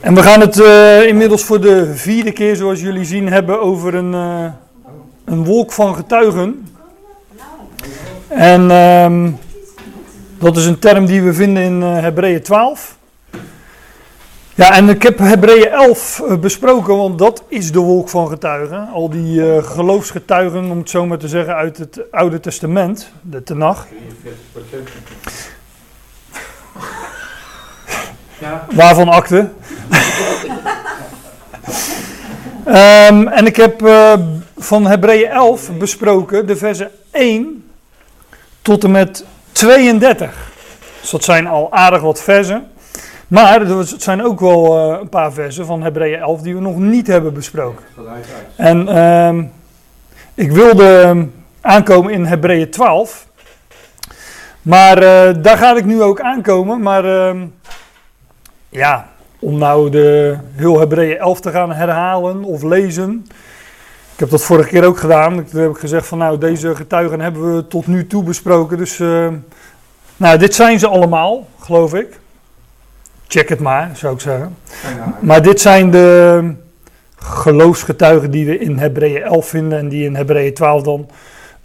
En we gaan het eh, inmiddels voor de vierde keer, zoals jullie zien, hebben over een, eh, een wolk van getuigen. En ehm, dat is een term die we vinden in uh, Hebreeën 12. Ja, en ik heb Hebreeën 11 besproken, want dat is de wolk van getuigen. Al die geloofsgetuigen, om het zo maar te zeggen, uit het Oude Testament, de Tenach. Ja. Waarvan akte? um, en ik heb uh, van Hebreeën 11 besproken de versen 1 tot en met 32. Dus dat zijn al aardig wat versen. Maar er zijn ook wel uh, een paar versen van Hebreeën 11 die we nog niet hebben besproken. En um, ik wilde aankomen in Hebreeën 12. Maar uh, daar ga ik nu ook aankomen. Maar ja, om nou de heel Hebreeën 11 te gaan herhalen of lezen. Ik heb dat vorige keer ook gedaan. Toen heb ik gezegd van nou, deze getuigen hebben we tot nu toe besproken. Dus uh, nou, dit zijn ze allemaal, geloof ik. Check het maar, zou ik zeggen. Maar dit zijn de geloofsgetuigen die we in Hebreeën 11 vinden en die in Hebreeën 12 dan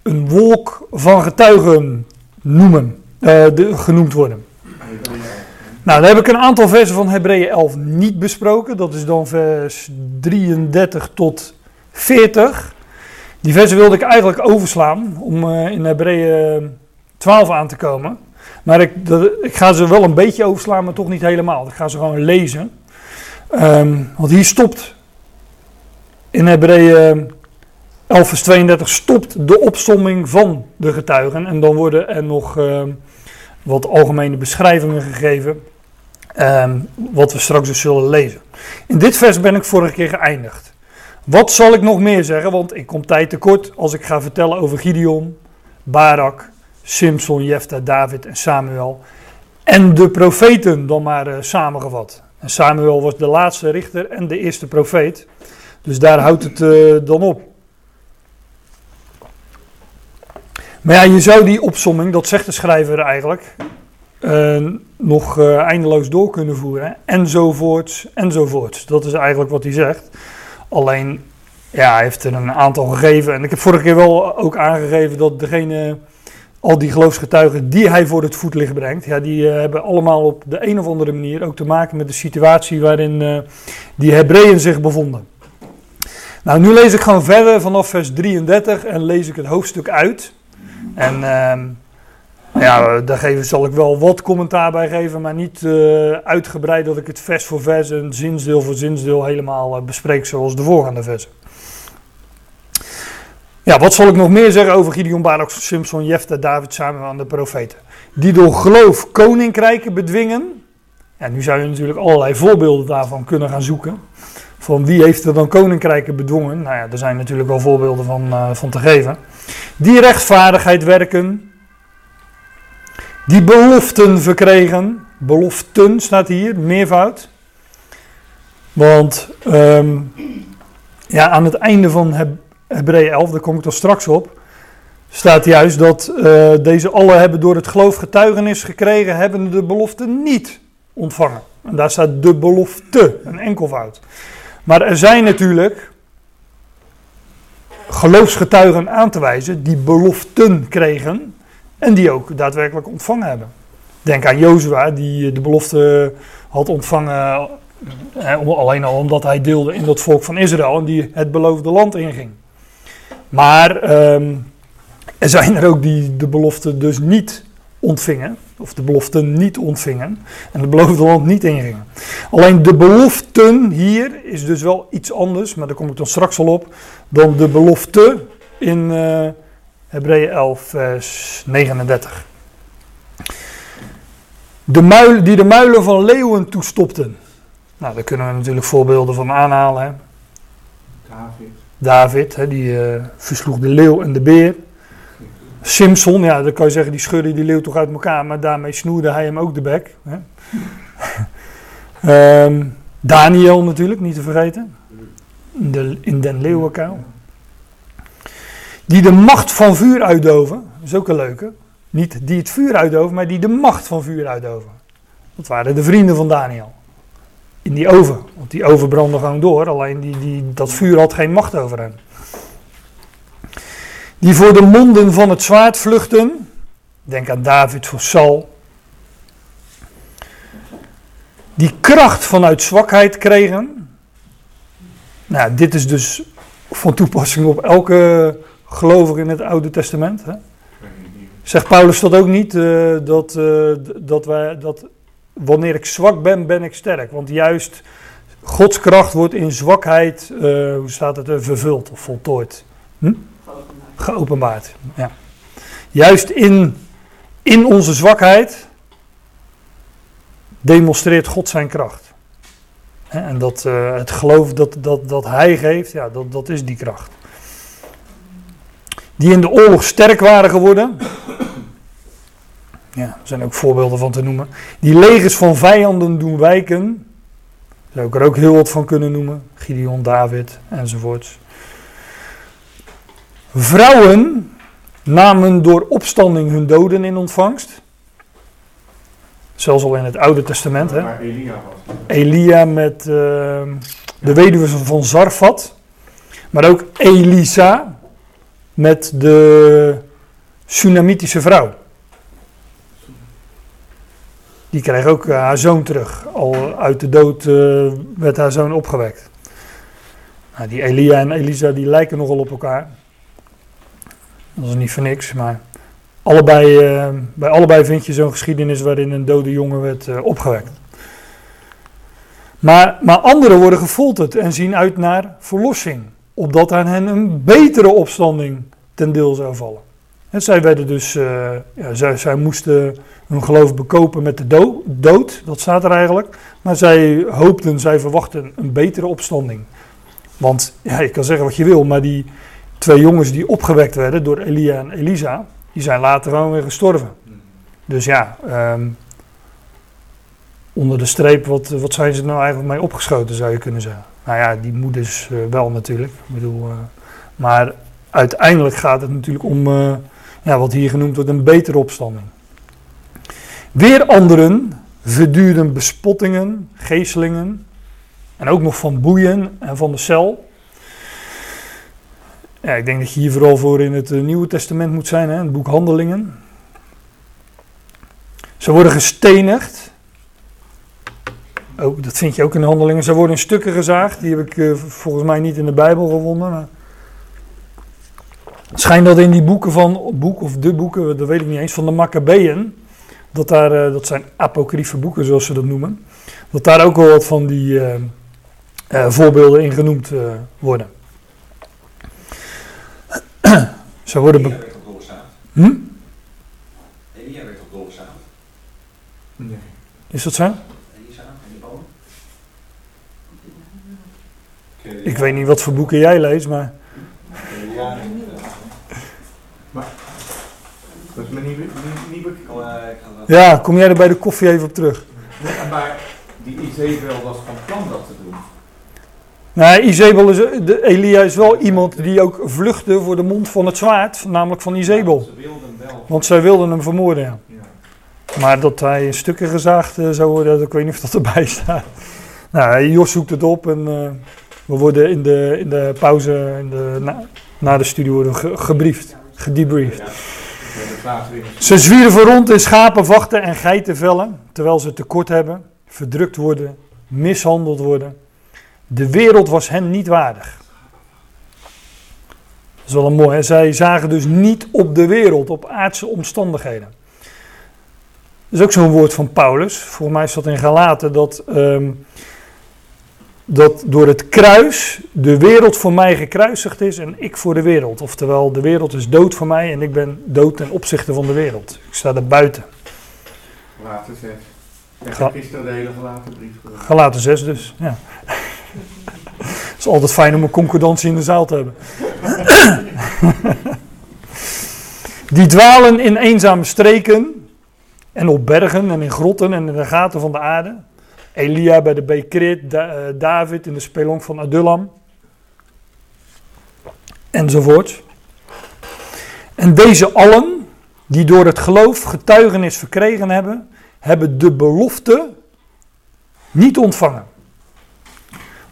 een wolk van getuigen noemen, uh, de, genoemd worden. Nou, dan heb ik een aantal versen van Hebreeën 11 niet besproken. Dat is dan vers 33 tot 40. Die versen wilde ik eigenlijk overslaan om uh, in Hebreeën 12 aan te komen. Maar ik, ik, ga ze wel een beetje overslaan, maar toch niet helemaal. Ik ga ze gewoon lezen. Um, want hier stopt in Hebreeën 11 vers 32 stopt de opsomming van de getuigen. En dan worden er nog uh, wat algemene beschrijvingen gegeven. Um, wat we straks dus zullen lezen. In dit vers ben ik vorige keer geëindigd. Wat zal ik nog meer zeggen? Want ik kom tijd tekort als ik ga vertellen over Gideon, Barak, Simson, Jefta, David en Samuel. En de profeten dan maar uh, samengevat. En Samuel was de laatste richter en de eerste profeet. Dus daar houdt het uh, dan op. Maar ja, je zou die opsomming, dat zegt de schrijver eigenlijk, uh, nog uh, eindeloos door kunnen voeren. Enzovoorts, enzovoorts. Dat is eigenlijk wat hij zegt. Alleen, ja, hij heeft er een aantal gegeven. En ik heb vorige keer wel ook aangegeven dat degene, al die geloofsgetuigen die hij voor het voetlicht brengt, ja, die uh, hebben allemaal op de een of andere manier ook te maken met de situatie waarin die Hebreeën zich bevonden. Nou, nu lees ik gewoon verder vanaf vers 33 en lees ik het hoofdstuk uit. En ja, daar geven, zal ik wel wat commentaar bij geven, maar niet uh, uitgebreid dat ik het vers voor vers en zinsdeel voor zinsdeel helemaal uh, bespreek zoals de voorgaande versen. Ja, wat zal ik nog meer zeggen over Gideon, Barak, Simpson, Jefta, David, Samuel en de profeten? Die door geloof koninkrijken bedwingen. Ja, nu zou je natuurlijk allerlei voorbeelden daarvan kunnen gaan zoeken. Van wie heeft er dan koninkrijken bedwongen? Nou ja, er zijn natuurlijk wel voorbeelden van, uh, van te geven. Die rechtvaardigheid werken, die beloften verkregen. Beloften staat hier, meervoud. Want um, ja, aan het einde van Heb Hebreeën 11, daar kom ik toch straks op, staat juist dat uh, deze alle hebben door het geloof getuigenis gekregen, hebben de belofte niet ontvangen. En daar staat de belofte, een enkelvoud. Maar er zijn natuurlijk geloofsgetuigen aan te wijzen die beloften kregen, en die ook daadwerkelijk ontvangen hebben. Denk aan Jozua, die de belofte had ontvangen. Eh, alleen al omdat hij deelde in dat volk van Israël en die het beloofde land inging. Maar eh, er zijn er ook die de belofte dus niet ontvingen. Of de belofte niet ontvingen. En het beloofde land niet ingingen. Alleen de beloften hier is dus wel iets anders. Maar daar kom ik dan straks al op. Dan de belofte in. Hebreeën 11, vers 39. De muil, die de muilen van leeuwen toestopten. Nou, daar kunnen we natuurlijk voorbeelden van aanhalen. Hè. David. David, hè, die uh, versloeg de leeuw en de beer. Simpson, ja, dan kan je zeggen, die schudde die leeuw toch uit elkaar, maar daarmee snoerde hij hem ook de bek. Hè. um, Daniel natuurlijk, niet te vergeten. In, de, in den leeuwenkuil. Die de macht van vuur uitdoven. Dat is ook een leuke. Niet die het vuur uitdoven, maar die de macht van vuur uitdoven. Dat waren de vrienden van Daniel. in die oven. Want die oven brandde gewoon door, alleen die, die, dat vuur had geen macht over hen. Die voor de monden van het zwaard vluchten. Denk aan David voor Saul. Die kracht vanuit zwakheid kregen. Nou, dit is dus van toepassing op elke gelovige in het Oude Testament. Hè? Zegt Paulus dat ook niet? Uh, dat, uh, dat, wij, dat wanneer ik zwak ben, ben ik sterk. Want juist Gods kracht wordt in zwakheid, uh, hoe staat het, vervuld of voltooid. Hm? Geopenbaard. Ja. Juist in, in onze zwakheid demonstreert God zijn kracht. En dat, het geloof dat, dat, dat hij geeft, ja, dat, dat is die kracht die in de oorlog sterk waren geworden. Ja, er zijn ook voorbeelden van te noemen. Die legers van vijanden doen wijken. Zou ik er ook heel wat van kunnen noemen. Gideon, David enzovoorts. Vrouwen namen door opstanding hun doden in ontvangst. Zelfs al in het Oude Testament. Hè? Elia was. Elia met uh, de weduwe van Zarfat. Maar ook Elisa met de Tsunamitische vrouw. Die kreeg ook eh, haar zoon terug. Al uit de dood uh, werd haar zoon opgewekt. Nou, die Elia en Elisa die lijken nogal op elkaar. Dat is niet voor niks, maar allebei, uh, bij allebei vind je zo'n geschiedenis waarin een dode jongen werd opgewekt. Maar, maar anderen worden gefolterd en zien uit naar verlossing opdat aan hen een betere opstanding ten deel zou vallen. En zij werden dus, uh, ja, zij, zij, moesten hun geloof bekopen met de dood, dat staat er eigenlijk. Maar zij hoopten, zij verwachten een betere opstanding. Want ja, je kan zeggen wat je wil, maar die twee jongens die opgewekt werden door Elia en Elisa, die zijn later gewoon weer gestorven. Dus ja, um, onder de streep, wat, wat zijn ze nou eigenlijk mee opgeschoten, zou je kunnen zeggen. Nou ja, die moeders uh, wel natuurlijk. Ik bedoel, uh, maar uiteindelijk gaat het natuurlijk om uh, ja, wat hier genoemd wordt een betere opstanding. Weer anderen verduurden bespottingen, geestelingen en ook nog van boeien en van de cel. Ja, ik denk dat je hier vooral voor in het Nieuwe Testament moet zijn, hè, het boek Handelingen. Ze worden gestenigd. Oh, dat vind je ook in de handelingen. Ze worden in stukken gezaagd. Die heb ik uh, volgens mij niet in de Bijbel gevonden. Maar... Het schijnt dat in die boeken van, boek of de boeken, dat weet ik niet eens, van de Maccabeeën. Dat, daar, uh, dat zijn apocryfe boeken zoals ze dat noemen. Dat daar ook wel wat van die uh, voorbeelden in genoemd worden. Ze worden. Elia werd op. Hm? Elia werd op. Nee. Is dat zo? Elisa en die boom. Ik weet niet wat voor boeken jij leest, maar. Ja, Dat is me niet, eh, Ja, kom jij er bij de koffie even op terug? Maar die Izebel was van plan dat te doen. Nee, Izebel is, de, Elia is wel iemand die ook vluchtte voor de mond van het zwaard, namelijk van Izebel. Ze wilden wel. Want zij wilden hem vermoorden, ja. Ja. Maar dat hij in stukken gezaagd eh, zou worden, ik weet niet of dat erbij staat. Nou, Jos zoekt het op en eh, we worden in de, in de pauze, in de, na, na de studie worden gebriefd, gedebriefd. Ze zwierven rond in schapenvachten en geitenvellen, terwijl ze tekort hebben, verdrukt worden, mishandeld worden. De wereld was hen niet waardig. Dat is wel een mooi, hè? zij zagen dus niet op de wereld, op aardse omstandigheden. Dat is ook zo'n woord van Paulus. Volgens mij is dat in Galaten dat, ehm, dat door het kruis de wereld voor mij gekruisigd is en ik voor de wereld. Oftewel, de wereld is dood voor mij en ik ben dood ten opzichte van de wereld. Ik sta er buiten. Ik Ga- heb gisteren de hele gelaten brief gedaan. Galaten 6 dus, ja. Het is altijd fijn om een concordantie in de zaal te hebben. Die dwalen in eenzame streken en op bergen en in grotten en in de gaten van de aarde. Elia bij de beek Krit, Da- eh, David in de spelonk van Adullam. Enzovoort. En deze allen, die door het geloof getuigenis verkregen hebben, hebben de belofte niet ontvangen.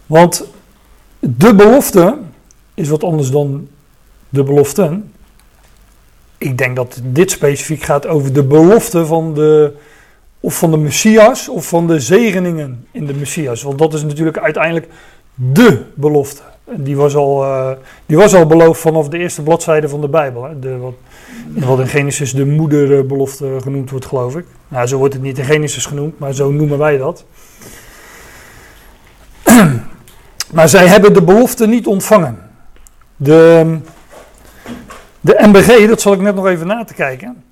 Want de belofte is wat anders dan de beloften. Ik denk dat dit specifiek gaat over de belofte van de, of van de Messias of van de zegeningen in de Messias. Want dat is natuurlijk uiteindelijk de belofte. En Die was al, eh, die was al beloofd vanaf de eerste bladzijde van de Bijbel. Hè. De, wat, wat in Genesis de moederbelofte genoemd wordt, geloof ik. Nou, zo wordt het niet in Genesis genoemd, maar zo noemen wij dat. Maar zij hebben de belofte niet ontvangen. De, de NBG, dat zal ik net nog even na te kijken.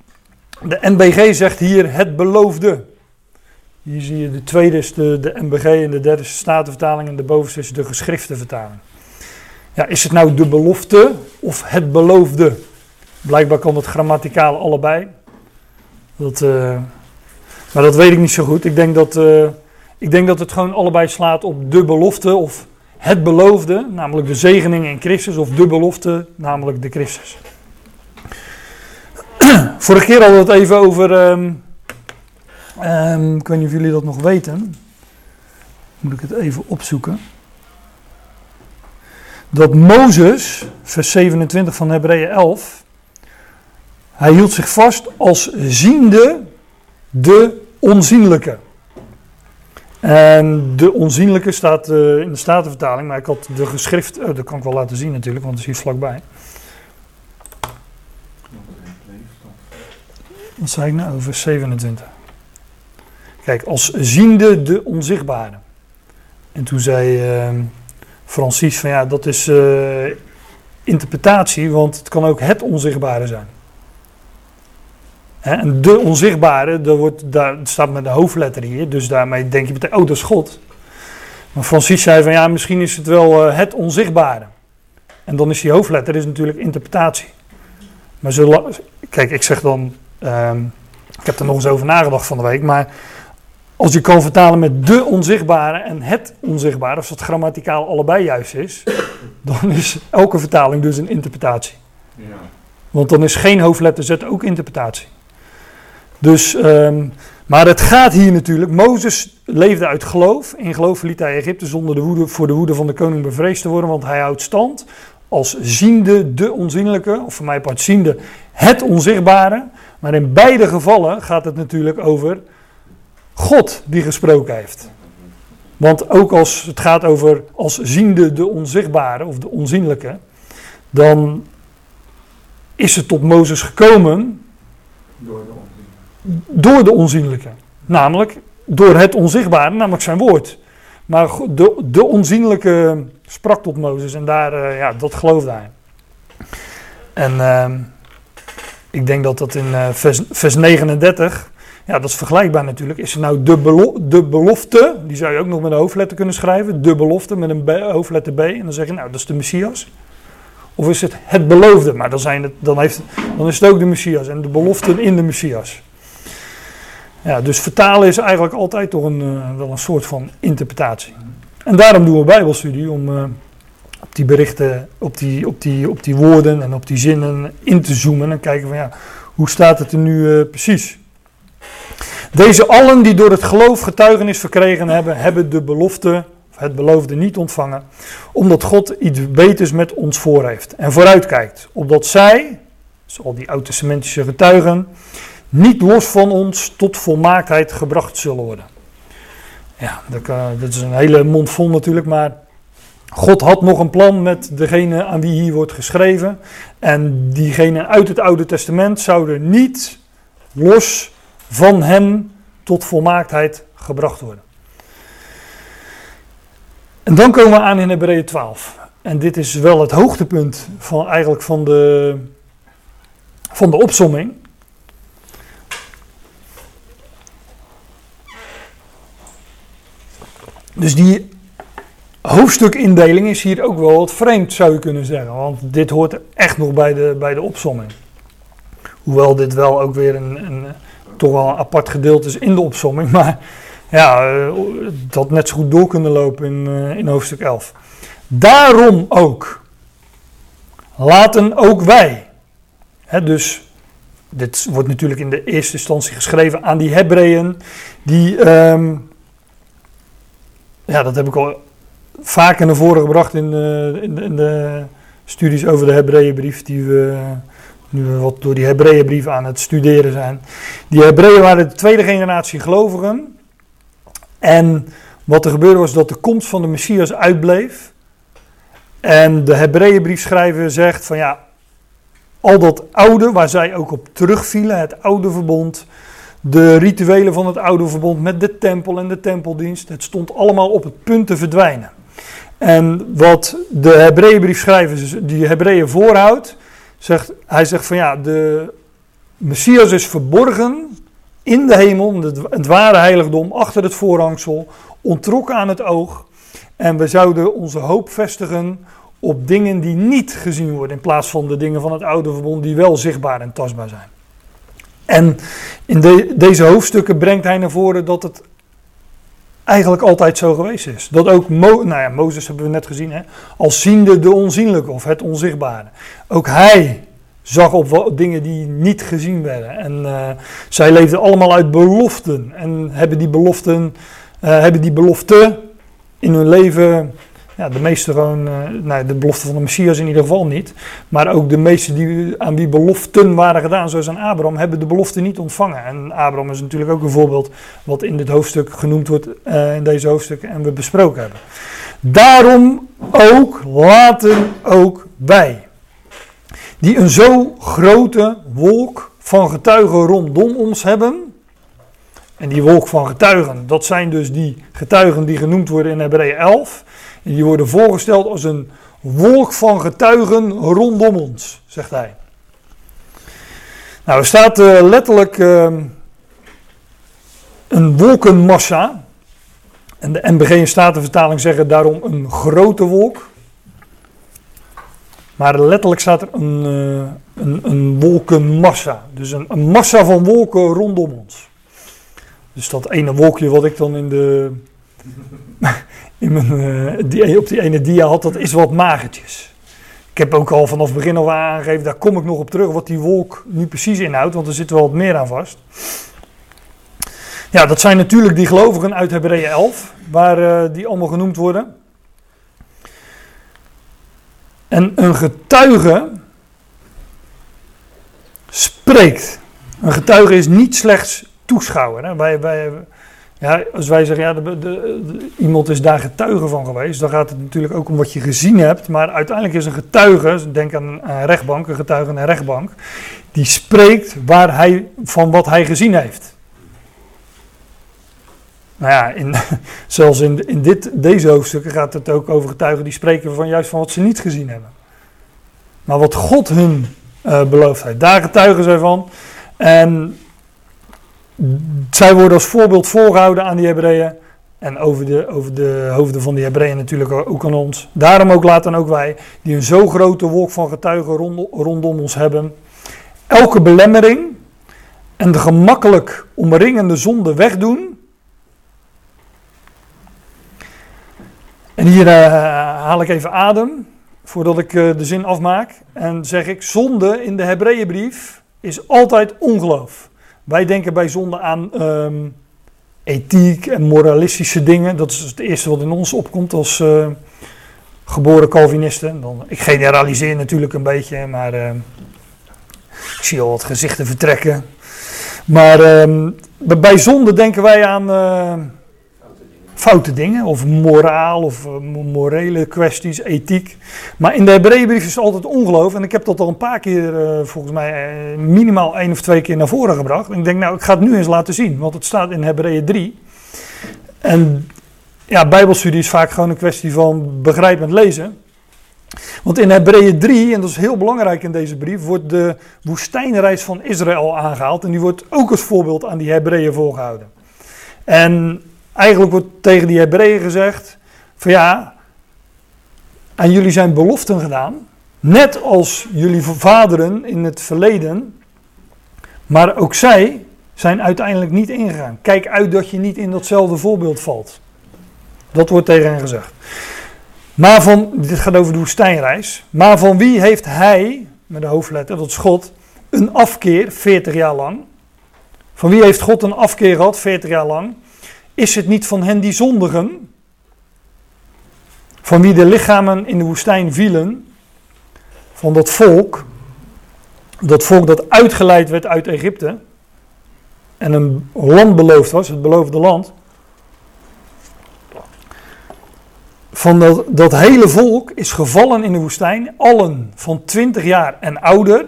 De NBG zegt hier het beloofde. Hier zie je de tweede is de, de NBG en de derde is de Statenvertaling en de bovenste is de geschriftenvertaling. Ja, is het nou de belofte of het beloofde? Blijkbaar kan het grammaticaal allebei. Dat, uh, maar dat weet ik niet zo goed. Ik denk, dat, uh, ik denk dat het gewoon allebei slaat op de belofte of het beloofde, namelijk de zegening in Christus, of de belofte, namelijk de Christus. Vorige keer hadden we het even over, um, ik weet niet of jullie dat nog weten, moet ik het even opzoeken. Dat Mozes, vers 27 van Hebreeën 11, hij hield zich vast als ziende de onzienlijke. En de onzienlijke staat uh, in de Statenvertaling, maar ik had de geschrift, oh, dat kan ik wel laten zien natuurlijk, want het is hier vlakbij. Wat zei ik nou over 27? Kijk, als ziende de onzichtbare. En toen zei uh, Francis van ja, dat is uh, interpretatie, want het kan ook het onzichtbare zijn. Hè, en de onzichtbare, dat wordt, daar staat met de hoofdletter hier, dus daarmee denk je meteen, oh dat is God. Maar Francis zei van ja, misschien is het wel uh, het onzichtbare. En dan is die hoofdletter is natuurlijk interpretatie. Maar zo, kijk, ik zeg dan, um, ik heb er nog eens over nagedacht van de week, maar als je kan vertalen met de onzichtbare en het onzichtbare, als dat grammaticaal allebei juist is, dan is elke vertaling dus een interpretatie. Ja. Want dan is geen hoofdletter Z ook interpretatie. Dus, um, maar het gaat hier natuurlijk. Mozes leefde uit geloof. In geloof verliet hij Egypte zonder de woede, voor de woede van de koning bevreesd te worden. Want hij houdt stand als ziende de onzienlijke, of voor mij part ziende het onzichtbare. Maar in beide gevallen gaat het natuurlijk over God die gesproken heeft. Want ook als het gaat over als ziende de onzichtbare of de onzienlijke, dan is het tot Mozes gekomen door de door de onzienlijke. Namelijk door het onzichtbare, namelijk zijn woord. Maar de, de onzienlijke sprak tot Mozes en daar, uh, ja, dat geloofde hij. En uh, ik denk dat dat in uh, vers, vers 39, ja, dat is vergelijkbaar natuurlijk. Is het nou de, de belofte, die zou je ook nog met een hoofdletter kunnen schrijven, de belofte met een hoofdletter B. En dan zeg je, nou, dat is de Messias. Of is het het beloofde, maar dan, zijn het, dan, heeft, dan is het ook de Messias en de belofte in de Messias. Ja, dus vertalen is eigenlijk altijd toch een, uh, wel een soort van interpretatie. En daarom doen we Bijbelstudie om uh, op die berichten, op die, op, die, op die woorden en op die zinnen in te zoomen en kijken van ja, hoe staat het er nu uh, precies? Deze allen die door het geloof getuigenis verkregen hebben, hebben de belofte, het beloofde niet ontvangen, omdat God iets beters met ons voor heeft en vooruitkijkt, opdat zij, zoals die oud-testamentische getuigen, niet los van ons tot volmaaktheid gebracht zullen worden. Ja, dat, dat is een hele mond vol natuurlijk, maar God had nog een plan met degene aan wie hier wordt geschreven. En diegenen uit het Oude Testament zouden niet los van hem tot volmaaktheid gebracht worden. En dan komen we aan in Hebreeën 12. En dit is wel het hoogtepunt van, eigenlijk van de, van de opsomming. Dus die hoofdstukindeling is hier ook wel wat vreemd, zou je kunnen zeggen. Want dit hoort echt nog bij de, bij de opsomming. Hoewel dit wel ook weer een, een toch wel een apart gedeelte is in de opsomming. Maar ja, eh, dat net zo goed door kunnen lopen in, eh, in hoofdstuk 11. Daarom ook. Laten ook wij. Hè, dus dit wordt natuurlijk in de eerste instantie geschreven aan die Hebreeën. Die... Um, ja, dat heb ik al vaker naar voren gebracht in, eh, in, in de studies over de Hebreeënbrief, die we nu we wat door die Hebreeënbrief aan het studeren zijn. Die Hebreeën waren de tweede generatie gelovigen. En wat er gebeurde was dat de komst van de Messias uitbleef. En de Hebreeënbriefschrijver zegt van ja, al dat oude waar zij ook op terugvielen, het oude verbond, de rituelen van het oude verbond met de tempel en de tempeldienst, het stond allemaal op het punt te verdwijnen. En wat de Hebreeënbriefschrijver die Hebreeën voorhoudt, zegt, hij zegt van ja, de Messias is verborgen in de hemel, het, ware heiligdom, achter het voorhangsel, ontrokken aan het oog. En we zouden onze hoop vestigen op dingen die niet gezien worden, in plaats van de dingen van het oude verbond die wel zichtbaar en tastbaar zijn. En in deze hoofdstukken brengt hij naar voren dat het eigenlijk altijd zo geweest is. Dat ook Mo nou ja, Mozes hebben we net gezien, hè, als ziende de onzienlijke of het onzichtbare. Ook hij zag op dingen die niet gezien werden. En uh, zij leefden allemaal uit beloften en hebben die beloften, uh, hebben die belofte in hun leven ja, de meeste gewoon, uh, nou, de belofte van de Messias in ieder geval niet. Maar ook de meesten die, aan wie beloften waren gedaan, zoals aan Abraham, hebben de belofte niet ontvangen. En Abraham is natuurlijk ook een voorbeeld wat in dit hoofdstuk genoemd wordt, uh, in deze hoofdstukken en we besproken hebben. Daarom ook laten ook wij, die een zo grote wolk van getuigen rondom ons hebben. En die wolk van getuigen, dat zijn dus die getuigen die genoemd worden in Hebreeën 11. En die worden voorgesteld als een wolk van getuigen rondom ons, zegt hij. Nou, er staat uh, letterlijk uh, een wolkenmassa. En de NBG en Statenvertaling zeggen daarom een grote wolk. Maar letterlijk staat er een, uh, een, een wolkenmassa. Dus een, massa van wolken rondom ons. Dus dat ene wolkje wat ik dan in de, uh, die, op die ene dia had, dat is wat magertjes. Ik heb ook al vanaf het begin al aangegeven, daar kom ik nog op terug, wat die wolk nu precies inhoudt, want er zit wel wat meer aan vast. Ja, dat zijn natuurlijk die gelovigen uit Hebreeën 11, waar uh, die allemaal genoemd worden. En een getuige spreekt. Een getuige is niet slechts toeschouwer. Hè. Wij, wij, ja, als wij zeggen, ja, de, de, iemand is daar getuige van geweest, dan gaat het natuurlijk ook om wat je gezien hebt. Maar uiteindelijk is een getuige, denk aan een rechtbank, een getuige in een rechtbank, die spreekt waar hij, van wat hij gezien heeft. Nou ja, in, zelfs in, in dit, deze hoofdstukken gaat het ook over getuigen die spreken van juist van wat ze niet gezien hebben. Maar wat God hun uh, beloofd heeft, daar getuigen zij van. En zij worden als voorbeeld voorgehouden aan die Hebreeën. En over de, over de hoofden van die Hebreeën natuurlijk ook aan ons. Daarom ook laten ook wij, die een zo grote wolk van getuigen rondom ons hebben, elke belemmering en de gemakkelijk omringende zonde wegdoen. En hier uh, haal ik even adem voordat ik uh, de zin afmaak. En zeg ik, zonde in de Hebreeënbrief is altijd ongeloof. Wij denken bij zonde aan um, ethiek en moralistische dingen. Dat is het eerste wat in ons opkomt als uh, geboren Calvinisten. Dan, ik generaliseer natuurlijk een beetje, maar uh, ik zie al wat gezichten vertrekken. Maar um, bij zonde denken wij aan uh, foute dingen, of moraal, of uh, morele kwesties, ethiek. Maar in de Hebreeënbrief is altijd ongeloof. En ik heb dat al een paar keer, uh, volgens mij uh, minimaal één of twee keer naar voren gebracht. En ik denk, nou, ik ga het nu eens laten zien, want het staat in Hebreeën 3. En ja, Bijbelstudie is vaak gewoon een kwestie van begrijpend lezen. Want in Hebreeën 3, en dat is heel belangrijk in deze brief, wordt de woestijnreis van Israël aangehaald. En die wordt ook als voorbeeld aan die Hebreeën voorgehouden. En Eigenlijk wordt tegen die Hebreeën gezegd: van ja, aan jullie zijn beloften gedaan, net als jullie vaderen in het verleden, maar ook zij zijn uiteindelijk niet ingegaan. Kijk uit dat je niet in datzelfde voorbeeld valt. Dat wordt tegen hen gezegd. Maar van, dit gaat over de woestijnreis. Maar van wie heeft hij, met de hoofdletter, dat is God, een afkeer 40 jaar lang? Van wie heeft God een afkeer gehad 40 jaar lang? Is het niet van hen die zondigen? van wie de lichamen in de woestijn vielen, van dat volk, dat volk dat uitgeleid werd uit Egypte en een land beloofd was, het beloofde land. Van dat, dat hele volk is gevallen in de woestijn, allen van 20 jaar en ouder.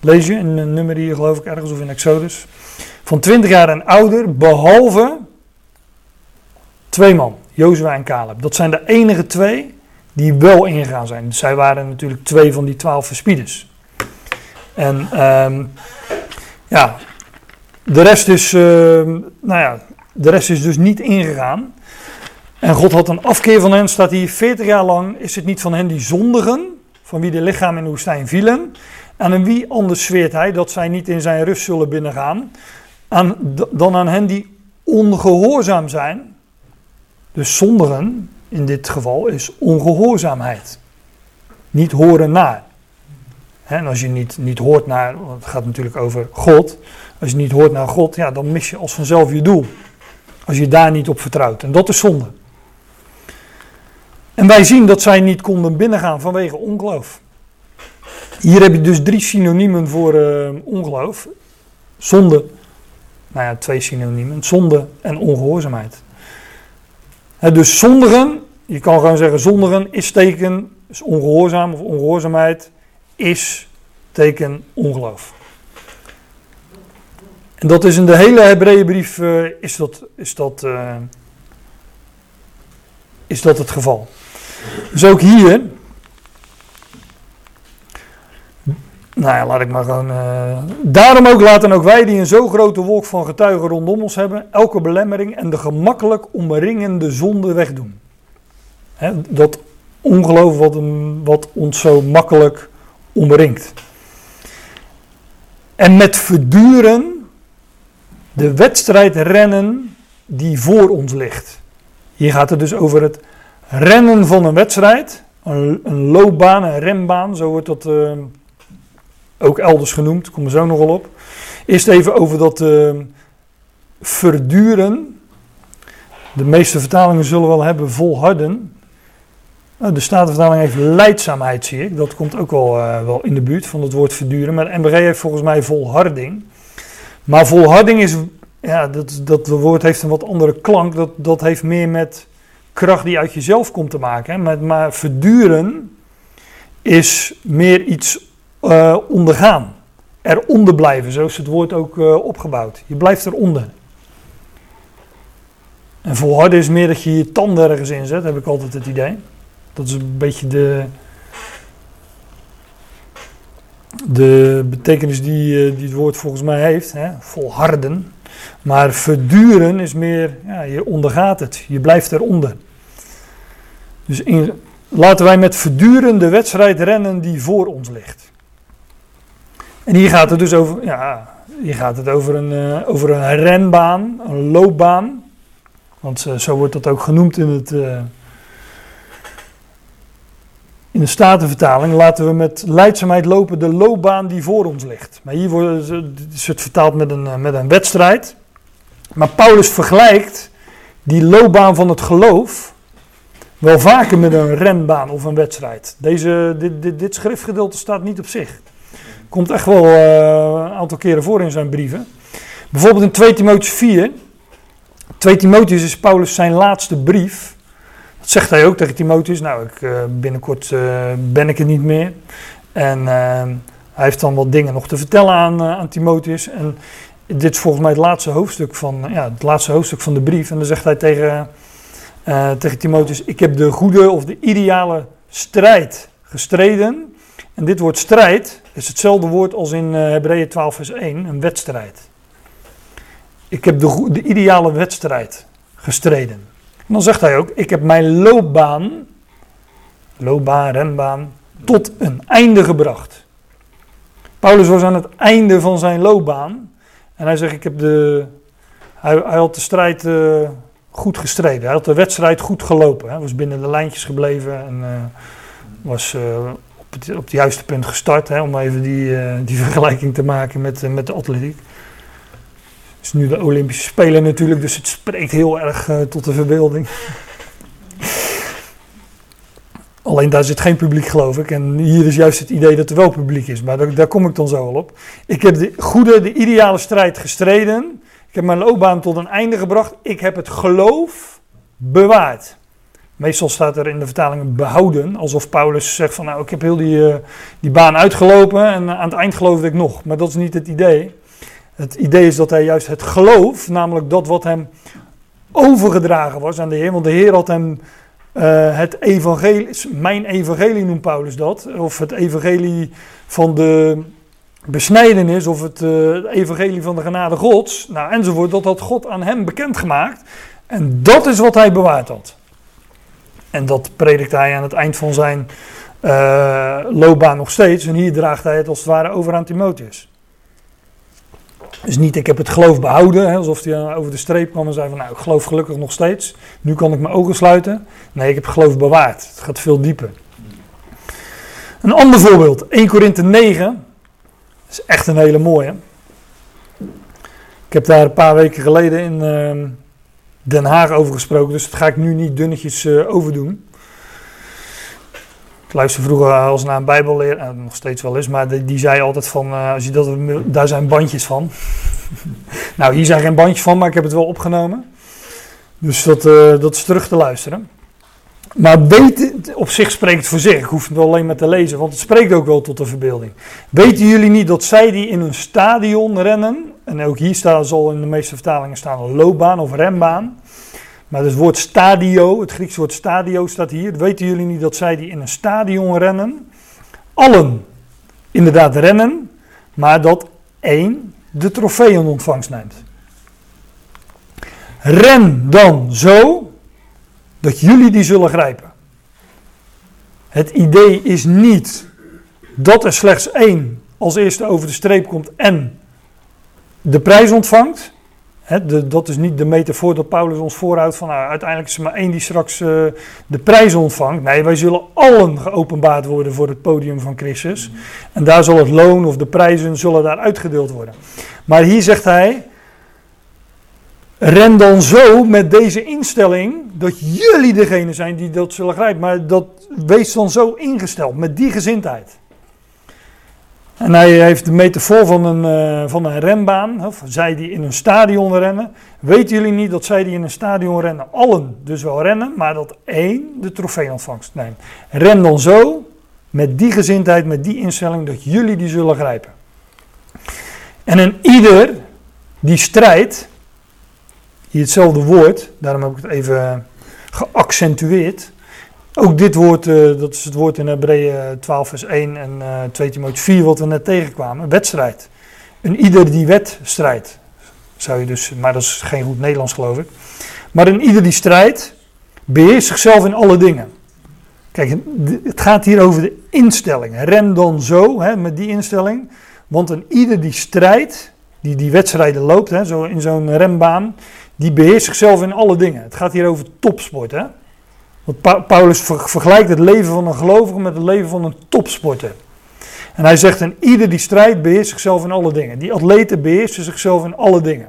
Lees je in een nummer hier geloof ik ergens of in Exodus. Van 20 jaar en ouder, behalve twee man, Jozua en Caleb. Dat zijn de enige twee die wel ingegaan zijn. Zij waren natuurlijk twee van die twaalf verspieders. En ehm, ja, de rest is, ehm, nou ja, de rest is dus niet ingegaan. En God had een afkeer van hen, staat hier 40 jaar lang. Is het niet van hen die zondigen, van wie de lichaam in de woestijn vielen. En aan wie anders zweert hij dat zij niet in zijn rust zullen binnengaan. Aan, dan aan hen die ongehoorzaam zijn. Dus zondigen in dit geval is ongehoorzaamheid. Niet horen naar. en als je niet, niet hoort naar, want het gaat natuurlijk over God. Als je niet hoort naar God, ja, dan mis je als vanzelf je doel. Als je daar niet op vertrouwt. En dat is zonde. En wij zien dat zij niet konden binnengaan vanwege ongeloof. Hier heb je dus drie synoniemen voor uh, ongeloof. Zonde, nou ja, twee synoniemen. Zonde en ongehoorzaamheid. dus zondigen, je kan gewoon zeggen zondigen is teken, is ongehoorzaam of ongehoorzaamheid is teken ongeloof. En dat is in de hele Hebreeënbrief uh, is, dat, is, dat, uh, is dat het geval. Dus ook hier. Nou ja, laat ik maar gewoon. Uh, daarom ook laten ook wij die een zo grote wolk van getuigen rondom ons hebben, elke belemmering en de gemakkelijk omringende zonde wegdoen. He, dat ongeloof wat, wat ons zo makkelijk omringt. En met verduren de wedstrijd rennen die voor ons ligt. Hier gaat het dus over het rennen van een wedstrijd. Een, een loopbaan, een rembaan, zo wordt dat uh, ook elders genoemd, kom er zo nog wel op. Eerst even over dat uh, verduren. De meeste vertalingen zullen wel hebben volharden. Nou, de Statenvertaling heeft leidzaamheid, zie ik. Dat komt ook wel, uh, wel in de buurt van het woord verduren. Maar de MBG heeft volgens mij volharding. Maar volharding is, ja, dat, dat woord heeft een wat andere klank. Dat, dat heeft meer met kracht die uit jezelf komt te maken. Maar, maar verduren is meer iets uh, ondergaan. Eronder blijven, zo is het woord ook uh, opgebouwd. Je blijft eronder. En volharden is meer dat je je tanden ergens inzet, heb ik altijd het idee. Dat is een beetje de, de betekenis die, uh, die het woord volgens mij heeft. Hè? Volharden. Maar verduren is meer, ja, je ondergaat het. Je blijft eronder. Dus laten wij met verduren de wedstrijd rennen die voor ons ligt. En hier gaat het dus over, ja, hier gaat het over een, uh, over een renbaan, een loopbaan. Want uh, zo wordt dat ook genoemd in, het, uh, in de Statenvertaling. Laten we met leidzaamheid lopen de loopbaan die voor ons ligt. Maar hier wordt is het vertaald met een, met een wedstrijd. Maar Paulus vergelijkt die loopbaan van het geloof wel vaker met een renbaan of een wedstrijd. Deze, dit, dit, dit schriftgedeelte staat niet op zich. Komt echt wel uh, een aantal keren voor in zijn brieven. Bijvoorbeeld in 2 Timotheus 4. 2 Timotheus is Paulus zijn laatste brief. Dat zegt hij ook tegen Timotheus. Nou, ik, uh, binnenkort uh, ben ik er niet meer. En hij heeft dan wat dingen nog te vertellen aan, aan Timotheus. En dit is volgens mij het laatste hoofdstuk van, ja, het laatste hoofdstuk van de brief. En dan zegt hij tegen tegen Timotheus: Ik heb de goede of de ideale strijd gestreden. En dit woord strijd is hetzelfde woord als in uh, Hebreeën 12, vers 1, een wedstrijd. Ik heb de, de ideale wedstrijd gestreden. En dan zegt hij ook: Ik heb mijn loopbaan, loopbaan, renbaan, tot een einde gebracht. Paulus was aan het einde van zijn loopbaan. En hij zegt: Ik heb de. Hij, had de strijd. Uh, goed gestreden. Hij had de wedstrijd goed gelopen. Hij was binnen de lijntjes gebleven en uh, was op het juiste punt gestart. Hè, om even die, uh, die vergelijking te maken met, met de atletiek. Het is nu de Olympische Spelen natuurlijk, dus het spreekt heel erg tot de verbeelding. Alleen daar zit geen publiek, geloof ik. En hier is juist het idee dat er wel publiek is. Maar daar, daar kom ik dan zo wel op. Ik heb de goede, de ideale strijd gestreden. Ik heb mijn loopbaan tot een einde gebracht. Ik heb het geloof bewaard. Meestal staat er in de vertalingen behouden. Alsof Paulus zegt van nou ik heb heel die, uh, die baan uitgelopen en aan het eind geloofde ik nog. Maar dat is niet het idee. Het idee is dat hij juist het geloof, namelijk dat wat hem overgedragen was aan de Heer. Want de Heer had hem uh, het evangelie, mijn evangelie noemt Paulus dat. Of het evangelie van de besnijdenis of het uh, evangelie van de genade gods. Nou enzovoort. Dat had God aan hem bekendgemaakt. En dat is wat hij bewaard had. En dat predikt hij aan het eind van zijn uh, loopbaan nog steeds. En hier draagt hij het als het ware over aan Timotheus. Dus niet, ik heb het geloof behouden, hè, alsof hij over de streep kwam en zei van, nou, ik geloof gelukkig nog steeds. Nu kan ik mijn ogen sluiten. Nee, ik heb geloof bewaard. Het gaat veel dieper. Een ander voorbeeld, 1 Korinthe 9. Dat is echt een hele mooie. Ik heb daar een paar weken geleden in uh, Den Haag over gesproken, dus dat ga ik nu niet dunnetjes uh, overdoen. Ik luister vroeger als naar een bijbelleer, uh, nog steeds wel eens, maar die, zei altijd van, als je dat, daar zijn bandjes van. nou, hier zijn geen bandjes van, maar ik heb het wel opgenomen. Dus dat, dat is terug te luisteren. Maar weet, op zich spreekt het voor zich. Ik hoef het alleen maar te lezen, want het spreekt ook wel tot de verbeelding. Weten jullie niet dat zij die in een stadion rennen, en ook hier staat, zal in de meeste vertalingen staan een loopbaan of rembaan. Maar het woord stadio, het Griekse woord stadio staat hier. Weten jullie niet dat zij die in een stadion rennen, allen inderdaad rennen, maar dat één de trofee in ontvangst neemt? Ren dan zo dat jullie die zullen grijpen. Het idee is niet dat er slechts één als eerste over de streep komt en de prijs ontvangt. Dat is niet de metafoor dat Paulus ons voorhoudt van nou, uiteindelijk is er maar één die straks uh, de prijs ontvangt. Nee, wij zullen allen geopenbaard worden voor het podium van Christus. En daar zal het loon of de prijzen zullen daar uitgedeeld worden. Maar hier zegt hij, ren dan zo met deze instelling dat jullie degene zijn die dat zullen grijpen. Maar dat wees dan zo ingesteld, met die gezindheid. En hij heeft de metafoor van een, uh, van een renbaan, of zij die in een stadion rennen. Weten jullie niet dat zij die in een stadion rennen, allen dus wel rennen, maar dat één de trofee ontvangst neemt. Ren dan zo, met die gezindheid, met die instelling, dat jullie die zullen grijpen. En een ieder die strijdt, hier hetzelfde woord, daarom heb ik het even geaccentueerd. Ook dit woord, uh, dat is het woord in Hebreeën 12 vers 1 en uh, 2 Timotheüs 4 wat we net tegenkwamen. Wedstrijd. Een ieder die wedstrijdt. Zou je dus, maar dat is geen goed Nederlands geloof ik. Maar een ieder die strijdt, beheerst zichzelf in alle dingen. Kijk, het gaat hier over de instelling. Ren dan zo, hè, met die instelling. Want een ieder die strijdt, die die wedstrijden loopt, hè, zo in zo'n rembaan, die beheerst zichzelf in alle dingen. Het gaat hier over topsport. Hè? Paulus vergelijkt het leven van een gelovige met het leven van een topsporter. En hij zegt, en ieder die strijdt beheerst zichzelf in alle dingen. Die atleten beheersen zichzelf in alle dingen.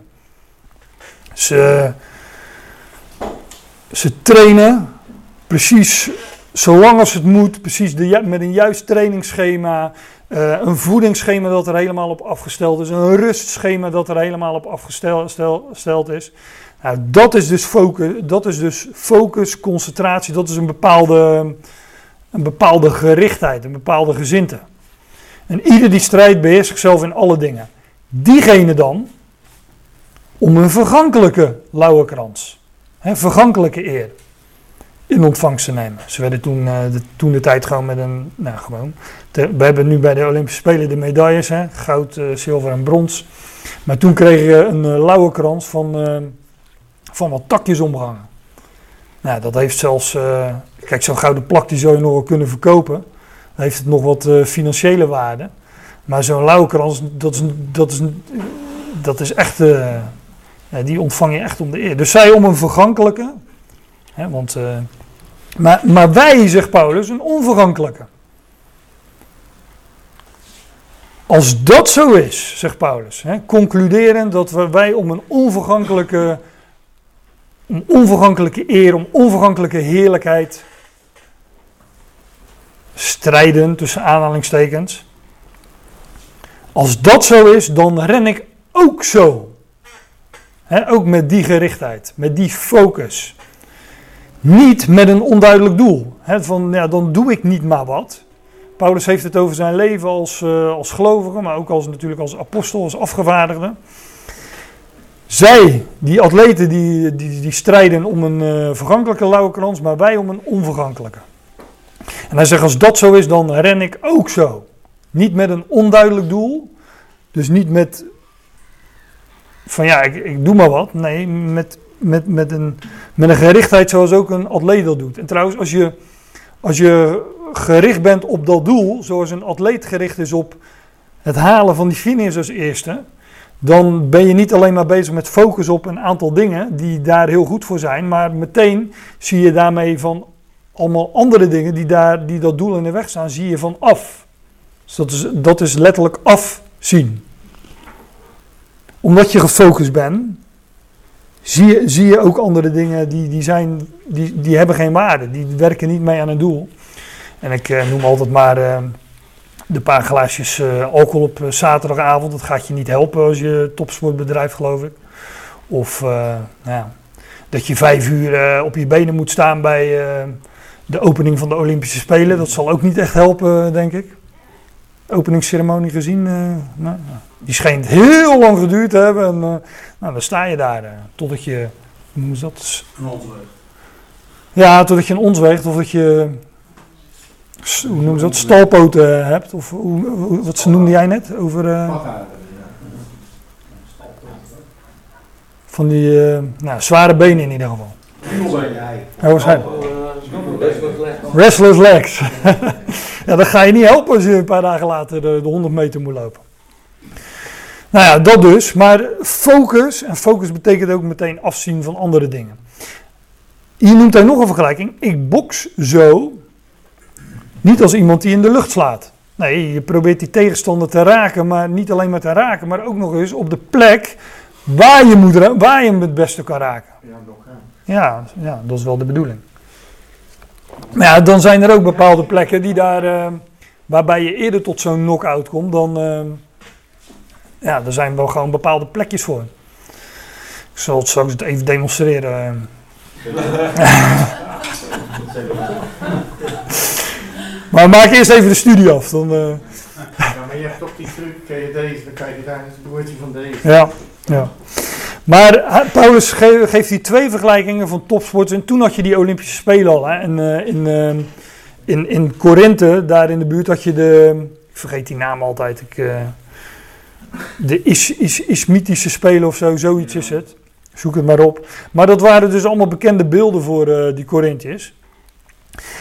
Ze, ze trainen precies zolang als het moet, precies met een juist trainingsschema, uh, een voedingsschema dat er helemaal op afgesteld is, een rustschema dat er helemaal op afgesteld is. Nou, dat is dus focus, dat is dus focus, concentratie, dat is een bepaalde, een bepaalde gerichtheid, een bepaalde gezinte. En ieder die strijdt beheerst zichzelf in alle dingen. Diegene dan, om een vergankelijke lauwerkrans, hè, vergankelijke eer, in ontvangst te nemen. Ze werden toen, uh, de, toen de tijd gewoon met een, nou gewoon, we hebben nu bij de Olympische Spelen de medailles, hè, goud, uh, zilver en brons. Maar toen kregen we een uh, lauwerkrans van van wat takjes omhangen. Nou, dat heeft zelfs, uh, kijk, zo'n gouden plak die zou je nog wel kunnen verkopen. Dan heeft het nog wat uh, financiële waarde. Maar zo'n lauwkrans, dat is, dat is, dat is echt, uh, die ontvang je echt om de eer. Dus zij om een vergankelijke, hè, want, maar, maar wij, zegt Paulus, een onvergankelijke. Als dat zo is, zegt Paulus, hè, concluderend dat wij om een onvergankelijke om onvergankelijke eer, om onvergankelijke heerlijkheid strijden tussen aanhalingstekens. Als dat zo is, dan ren ik ook zo. Hè, ook met die gerichtheid, met die focus. Niet met een onduidelijk doel. Hè, van, ja, dan doe ik niet maar wat. Paulus heeft het over zijn leven als, uh, als gelovige, maar ook als, natuurlijk als apostel, als afgevaardigde. Zij, die atleten, die, die, die strijden om een uh, vergankelijke lauwe krans, maar wij om een onvergankelijke. En hij zegt, als dat zo is, dan ren ik ook zo. Niet met een onduidelijk doel, dus niet met van ja, ik, ik doe maar wat. Nee, met, met, met, een, met een gerichtheid zoals ook een atleet dat doet. En trouwens, als je, als je gericht bent op dat doel, zoals een atleet gericht is op het halen van die finish als eerste, dan ben je niet alleen maar bezig met focus op een aantal dingen die daar heel goed voor zijn, maar meteen zie je daarmee van allemaal andere dingen die, daar, die dat doel in de weg staan, zie je van af. Dus dat is, dat is letterlijk afzien. Omdat je gefocust bent, zie je, zie je ook andere dingen die, die, zijn, die, die hebben geen waarde. Die werken niet mee aan een doel. En ik eh, noem altijd maar uh, de paar glaasjes uh, alcohol op zaterdagavond. Dat gaat je niet helpen als je topsportbedrijf, geloof ik. Of nou ja, dat je vijf uur op je benen moet staan bij de opening van de Olympische Spelen. Dat zal ook niet echt helpen, denk ik. Openingsceremonie gezien. nou, die schijnt heel lang geduurd te hebben. En nou, dan sta je daar totdat je. Hoe is dat? Een ons Ja, totdat je een ons weegt of dat je hoe noemen ze dat, stalpoten hebt. Of hoe, wat noemde jij net over... Uh, van die uh, nou, zware benen in ieder geval. Was hij. Restless legs. ja, dan ga je niet helpen als je een paar dagen later de, de 100 meter moet lopen. Nou ja, dat dus. Maar focus, en focus betekent ook meteen afzien van andere dingen. Hier noemt hij nog een vergelijking. Ik box zo niet als iemand die in de lucht slaat. Nee, je probeert die tegenstander te raken, maar niet alleen maar te raken, maar ook nog eens op de plek waar je, moet, waar je hem het beste kan raken. Ja, ja, dat is wel de bedoeling. Maar ja, dan zijn er ook bepaalde plekken die daar, uh, waarbij je eerder tot zo'n knock-out komt dan. Uh, ja, er zijn wel gewoon bepaalde plekjes voor. Ik zal het straks even demonstreren. Maar maak eerst even de studie af. Dan, uh... Ja, maar je hebt toch die truc, ken je deze, dan kan je daar het woordje van deze. Ja, ja. Maar Paulus geeft die twee vergelijkingen van topsports. En toen had je die Olympische Spelen al. Hè. En, uh, in, uh, in, in Korinthe, daar in de buurt, had je de. Ik vergeet die naam altijd. Ik, de is, is, Ismitische Spelen of zo, zoiets is het. Zoek het maar op. Maar dat waren dus allemaal bekende beelden voor die Corinthiërs.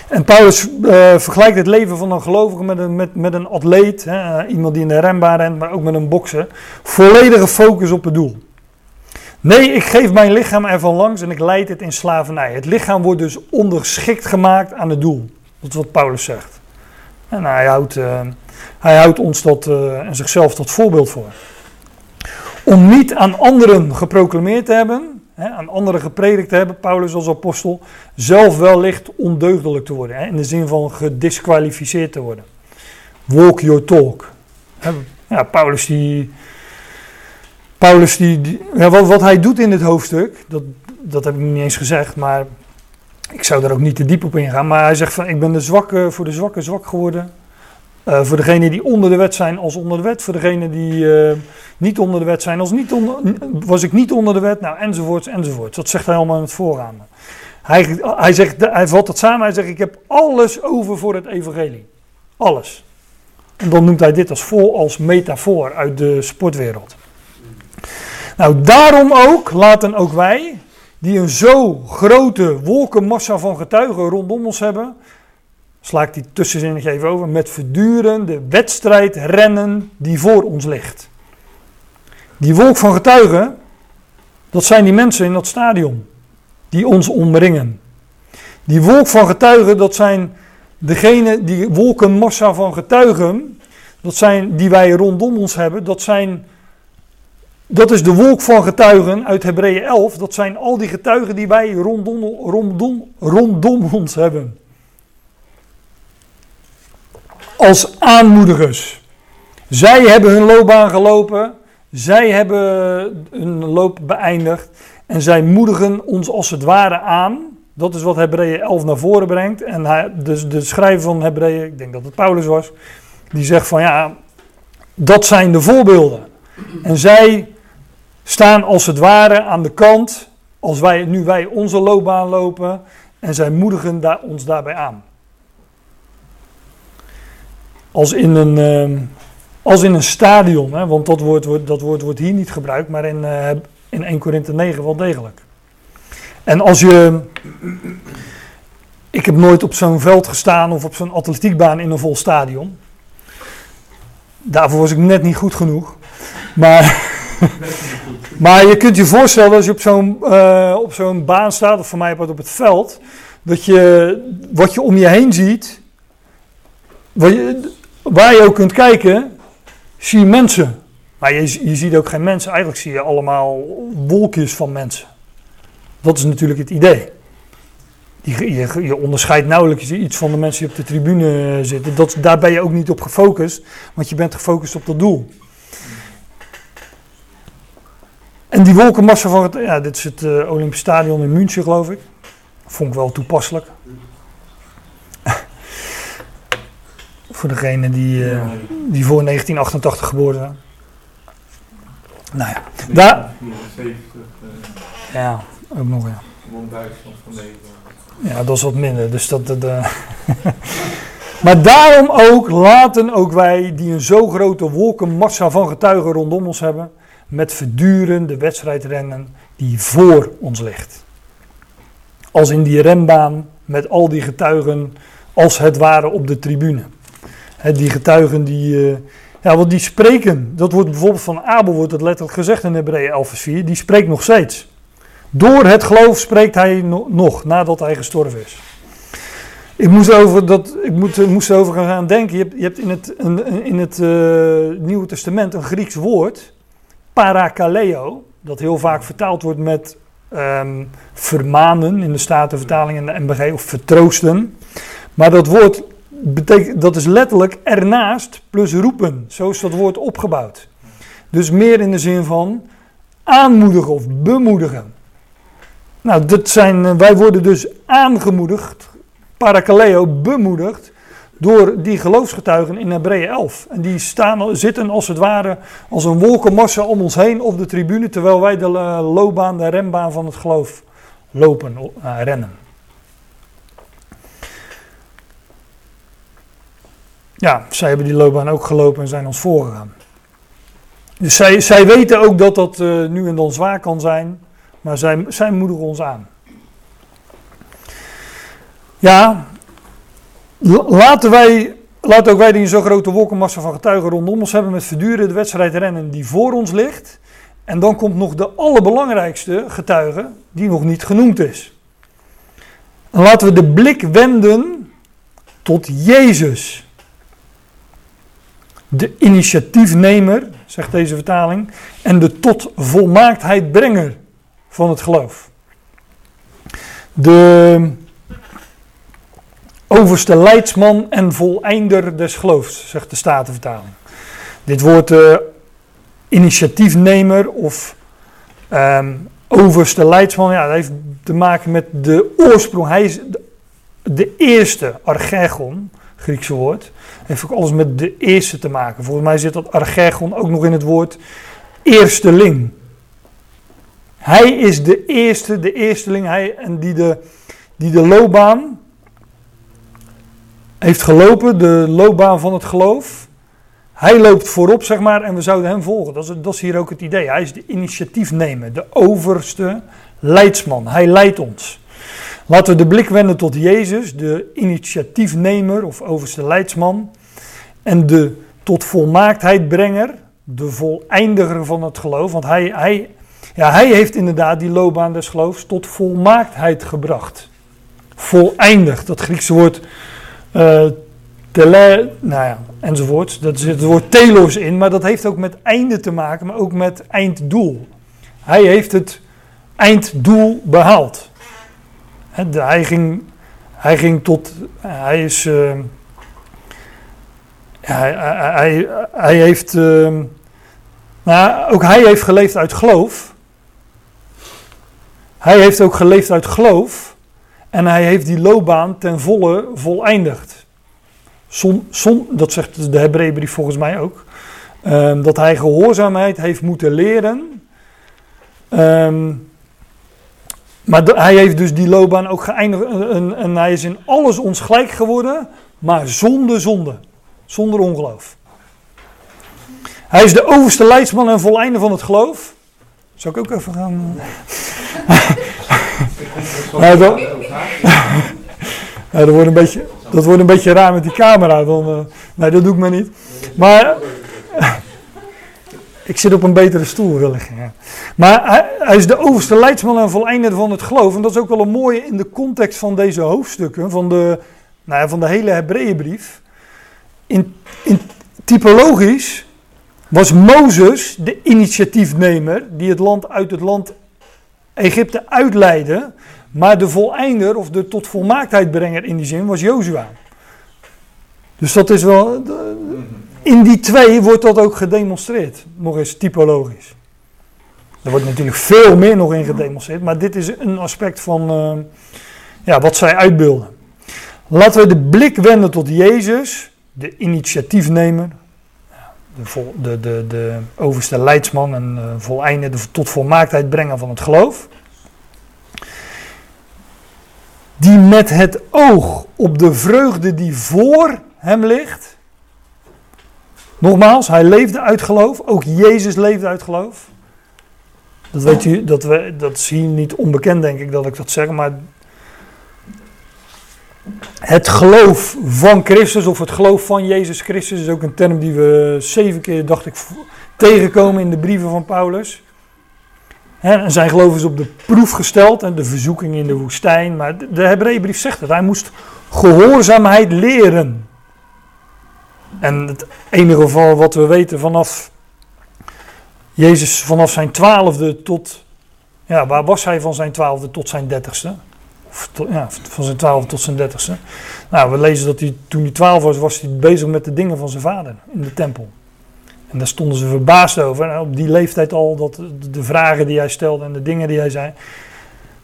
En Paulus uh, vergelijkt het leven van een gelovige met een, met, met een atleet, hè, iemand die in de renbaan rent, maar ook met een bokser. Volledige focus op het doel. Nee, ik geef mijn lichaam ervan langs en ik leid het in slavernij. Het lichaam wordt dus onderschikt gemaakt aan het doel. Dat is wat Paulus zegt. En hij houdt, uh, hij houdt ons tot, en zichzelf tot voorbeeld voor. Om niet aan anderen geproclameerd te hebben, hè, aan anderen gepredikt hebben, Paulus als apostel, zelf wellicht ondeugdelijk te worden. Hè, in de zin van gedisqualificeerd te worden. Walk your talk. Ja, Paulus die. Paulus die. ja, wat, wat hij doet in dit hoofdstuk, dat, dat heb ik niet eens gezegd, maar ik zou daar ook niet te diep op ingaan. Maar hij zegt van ik ben de zwakke, voor de zwakke zwak geworden. Uh, voor degenen die onder de wet zijn als onder de wet. Voor degenen die uh, niet onder de wet zijn als niet onder, was ik niet onder de wet. Nou, enzovoorts, enzovoorts. Dat zegt hij allemaal in het voorgaande. Hij, hij, zegt, hij valt het samen. Hij zegt, ik heb alles over voor het evangelie. Alles. En dan noemt hij dit als, vol, als metafoor uit de sportwereld. Nou, daarom ook laten ook wij, die een zo grote wolkenmassa van getuigen rondom ons hebben, sla ik die tussenzinnig even over, met voortdurende wedstrijd rennen die voor ons ligt. Die wolk van getuigen, dat zijn die mensen in dat stadion die ons omringen. Die wolk van getuigen, dat zijn degene, die wolkenmassa van getuigen, dat zijn die wij rondom ons hebben, dat zijn, dat is de wolk van getuigen uit Hebreeën 11, dat zijn al die getuigen die wij rondom, rondom ons hebben. Als aanmoedigers. Zij hebben hun loopbaan gelopen. Zij hebben hun loop beëindigd. En zij moedigen ons als het ware aan. Dat is wat Hebreeën 11 naar voren brengt. En hij, de, de schrijver van Hebreeën, ik denk dat het Paulus was, die zegt van ja, dat zijn de voorbeelden. En zij staan als het ware aan de kant, als wij, nu wij onze loopbaan lopen, en zij moedigen daar, ons daarbij aan. Als in een, ehm, als in een stadion, hè, want dat woord, dat woord wordt hier niet gebruikt, maar in, eh, in 1 Korinthe 9 wel degelijk. En als je. Ik heb nooit op zo'n veld gestaan of op zo'n atletiekbaan in een vol stadion. Daarvoor was ik net niet goed genoeg. Maar, maar je kunt je voorstellen als je op zo'n, eh, op zo'n baan staat, of voor mij op het veld, dat je wat je om je heen ziet, wat je, waar je ook kunt kijken, zie je mensen. Maar je, je ziet ook geen mensen, eigenlijk zie je allemaal wolkjes van mensen. Dat is natuurlijk het idee. Je, je, je onderscheidt nauwelijks iets van de mensen die op de tribune zitten. Dat, daar ben je ook niet op gefocust, want je bent gefocust op dat doel. En die wolkenmassa van het, ja, dit is het eh, Olympisch Stadion in München geloof ik. Vond ik wel toepasselijk. Voor degene die, eh, die voor 1988 geboren zijn. Nou ja, daar, 74 ja, ook nog ja. won Duitsland van Nederland. Ja, dat is wat minder. Dus dat, dat, eh. maar daarom ook laten ook wij, die een zo grote wolkenmassa van getuigen rondom ons hebben, met verduren de wedstrijd rennen die voor ons ligt. Als in die renbaan met al die getuigen als het ware op de tribune. Die getuigen die, eh, ja, want die spreken, dat wordt bijvoorbeeld van Abel wordt het letterlijk gezegd in Hebreeën 11 vers 4, die spreekt nog steeds. Door het geloof spreekt hij no- nog, nadat hij gestorven is. Ik moest, over dat, ik moet, eh, moest erover gaan denken. Je hebt, je hebt in het, een- in het eh, Nieuwe Testament een Grieks woord, parakaleo, dat heel vaak vertaald wordt met ehm, vermanen in de Statenvertaling en de MBG, of vertroosten. Maar dat woord dat is letterlijk ernaast plus roepen. Zo is dat woord opgebouwd. Dus meer in de zin van aanmoedigen of bemoedigen. Nou, dat zijn, eh, wij worden dus aangemoedigd, parakaleo, bemoedigd, door die geloofsgetuigen in Hebreeën 11. En die staan, zitten als het ware als een wolkenmassa om ons heen op de tribune, terwijl wij de eh, loopbaan, de rembaan van het geloof lopen, eh, rennen. Ja, zij hebben die loopbaan ook gelopen en zijn ons voorgegaan. Dus zij, zij weten ook dat dat eh, nu en dan zwaar kan zijn, maar zij, zij moedigen ons aan. Ja, la- laten wij, laten ook wij die een zo grote wolkenmassa van getuigen rondom ons hebben met verduren de wedstrijd rennen die voor ons ligt. En dan komt nog de allerbelangrijkste getuige die nog niet genoemd is. En laten we de blik wenden tot Jezus. De initiatiefnemer, zegt deze vertaling, en de tot volmaaktheid brenger van het geloof. De overste leidsman en voleinder des geloofs, zegt de Statenvertaling. Dit woord eh, initiatiefnemer of ehm, overste leidsman, ja, dat heeft te maken met de oorsprong. Hij is de, de eerste, archegon, Griekse woord, heeft ook alles met de eerste te maken. Volgens mij zit dat archegon ook nog in het woord eersteling. Hij is de eerste, de eersteling, hij, en die de, die de loopbaan heeft gelopen, de loopbaan van het geloof. Hij loopt voorop, zeg maar, en we zouden hem volgen. Dat is, dat is hier ook het idee. Hij is de initiatiefnemer, de overste leidsman. Hij leidt ons. Laten we de blik wenden tot Jezus, de initiatiefnemer of overste leidsman. En de tot volmaaktheid brenger, de voleindiger van het geloof. Want hij, hij, ja, hij heeft inderdaad die loopbaan des geloofs tot volmaaktheid gebracht. Voleindigd, dat Griekse woord eh tele, nou ja, enzovoort. Dat zit het woord telos in, maar dat heeft ook met einde te maken, maar ook met einddoel. Hij heeft het einddoel behaald. De- hij, ging, hij ging tot, hij is, eh, hij, hij, hij, heeft, ehm, nou, ook hij heeft geleefd uit geloof. Hij heeft ook geleefd uit geloof. En hij heeft die loopbaan ten volle voleindigd. Som, som, dat zegt de Hebreeënbrief volgens mij ook. Ehm, dat hij gehoorzaamheid heeft moeten leren. Ehm, maar hij heeft dus die loopbaan ook geëindigd. En- en hij is in alles ons gelijk geworden. Maar zonder zonde. Zonder ongeloof. Hij is de overste leidsman en voleinder van het geloof. Zou ik ook even gaan... Ja, dan- dat, wordt een beetje, dat wordt een beetje raar met die camera. Dan, eh, nee, dat doe ik maar niet. Maar ik zit op een betere stoel wellicht. Ja. Maar hij, is de overste leidsman en voleinder van het geloof. En dat is ook wel een mooie in de context van deze hoofdstukken. Van de, nou ja, van de hele Hebreeënbrief. In, typologisch was Mozes de initiatiefnemer die het land uit het land Egypte uitleidde. Maar de voleinder of de tot volmaaktheid brenger in die zin was Jozua. Dus dat is wel. In die twee wordt dat ook gedemonstreerd. Nog eens typologisch. Er wordt natuurlijk veel meer nog in gedemonstreerd. Maar dit is een aspect van eh, ja, wat zij uitbeelden. Laten we de blik wenden tot Jezus, de initiatiefnemer. De, de, de, de overste leidsman en uh, voleinder, de tot volmaaktheid brengen van het geloof die met het oog op de vreugde die voor hem ligt. Nogmaals, hij leefde uit geloof. Ook Jezus leefde uit geloof. Dat, weet u, dat, we, dat is hier niet onbekend, denk ik, dat ik dat zeg. Maar het geloof van Christus, of het geloof van Jezus Christus, is ook een term die we zeven keer, dacht ik, tegenkomen in de brieven van Paulus. En zijn geloof is op de proef gesteld en de verzoeking in de woestijn. Maar de, Hebreeënbrief zegt het. Hij moest gehoorzaamheid leren. En het enige geval wat we weten vanaf Jezus, vanaf zijn twaalfde tot. Ja, waar was hij van zijn twaalfde tot zijn dertigste? Ja, van zijn twaalfde tot zijn dertigste. Nou, we lezen dat hij toen hij twaalf was, was hij bezig met de dingen van zijn vader in de tempel. En daar stonden ze verbaasd over. En op die leeftijd al, dat, de vragen die hij stelde en de dingen die hij zei.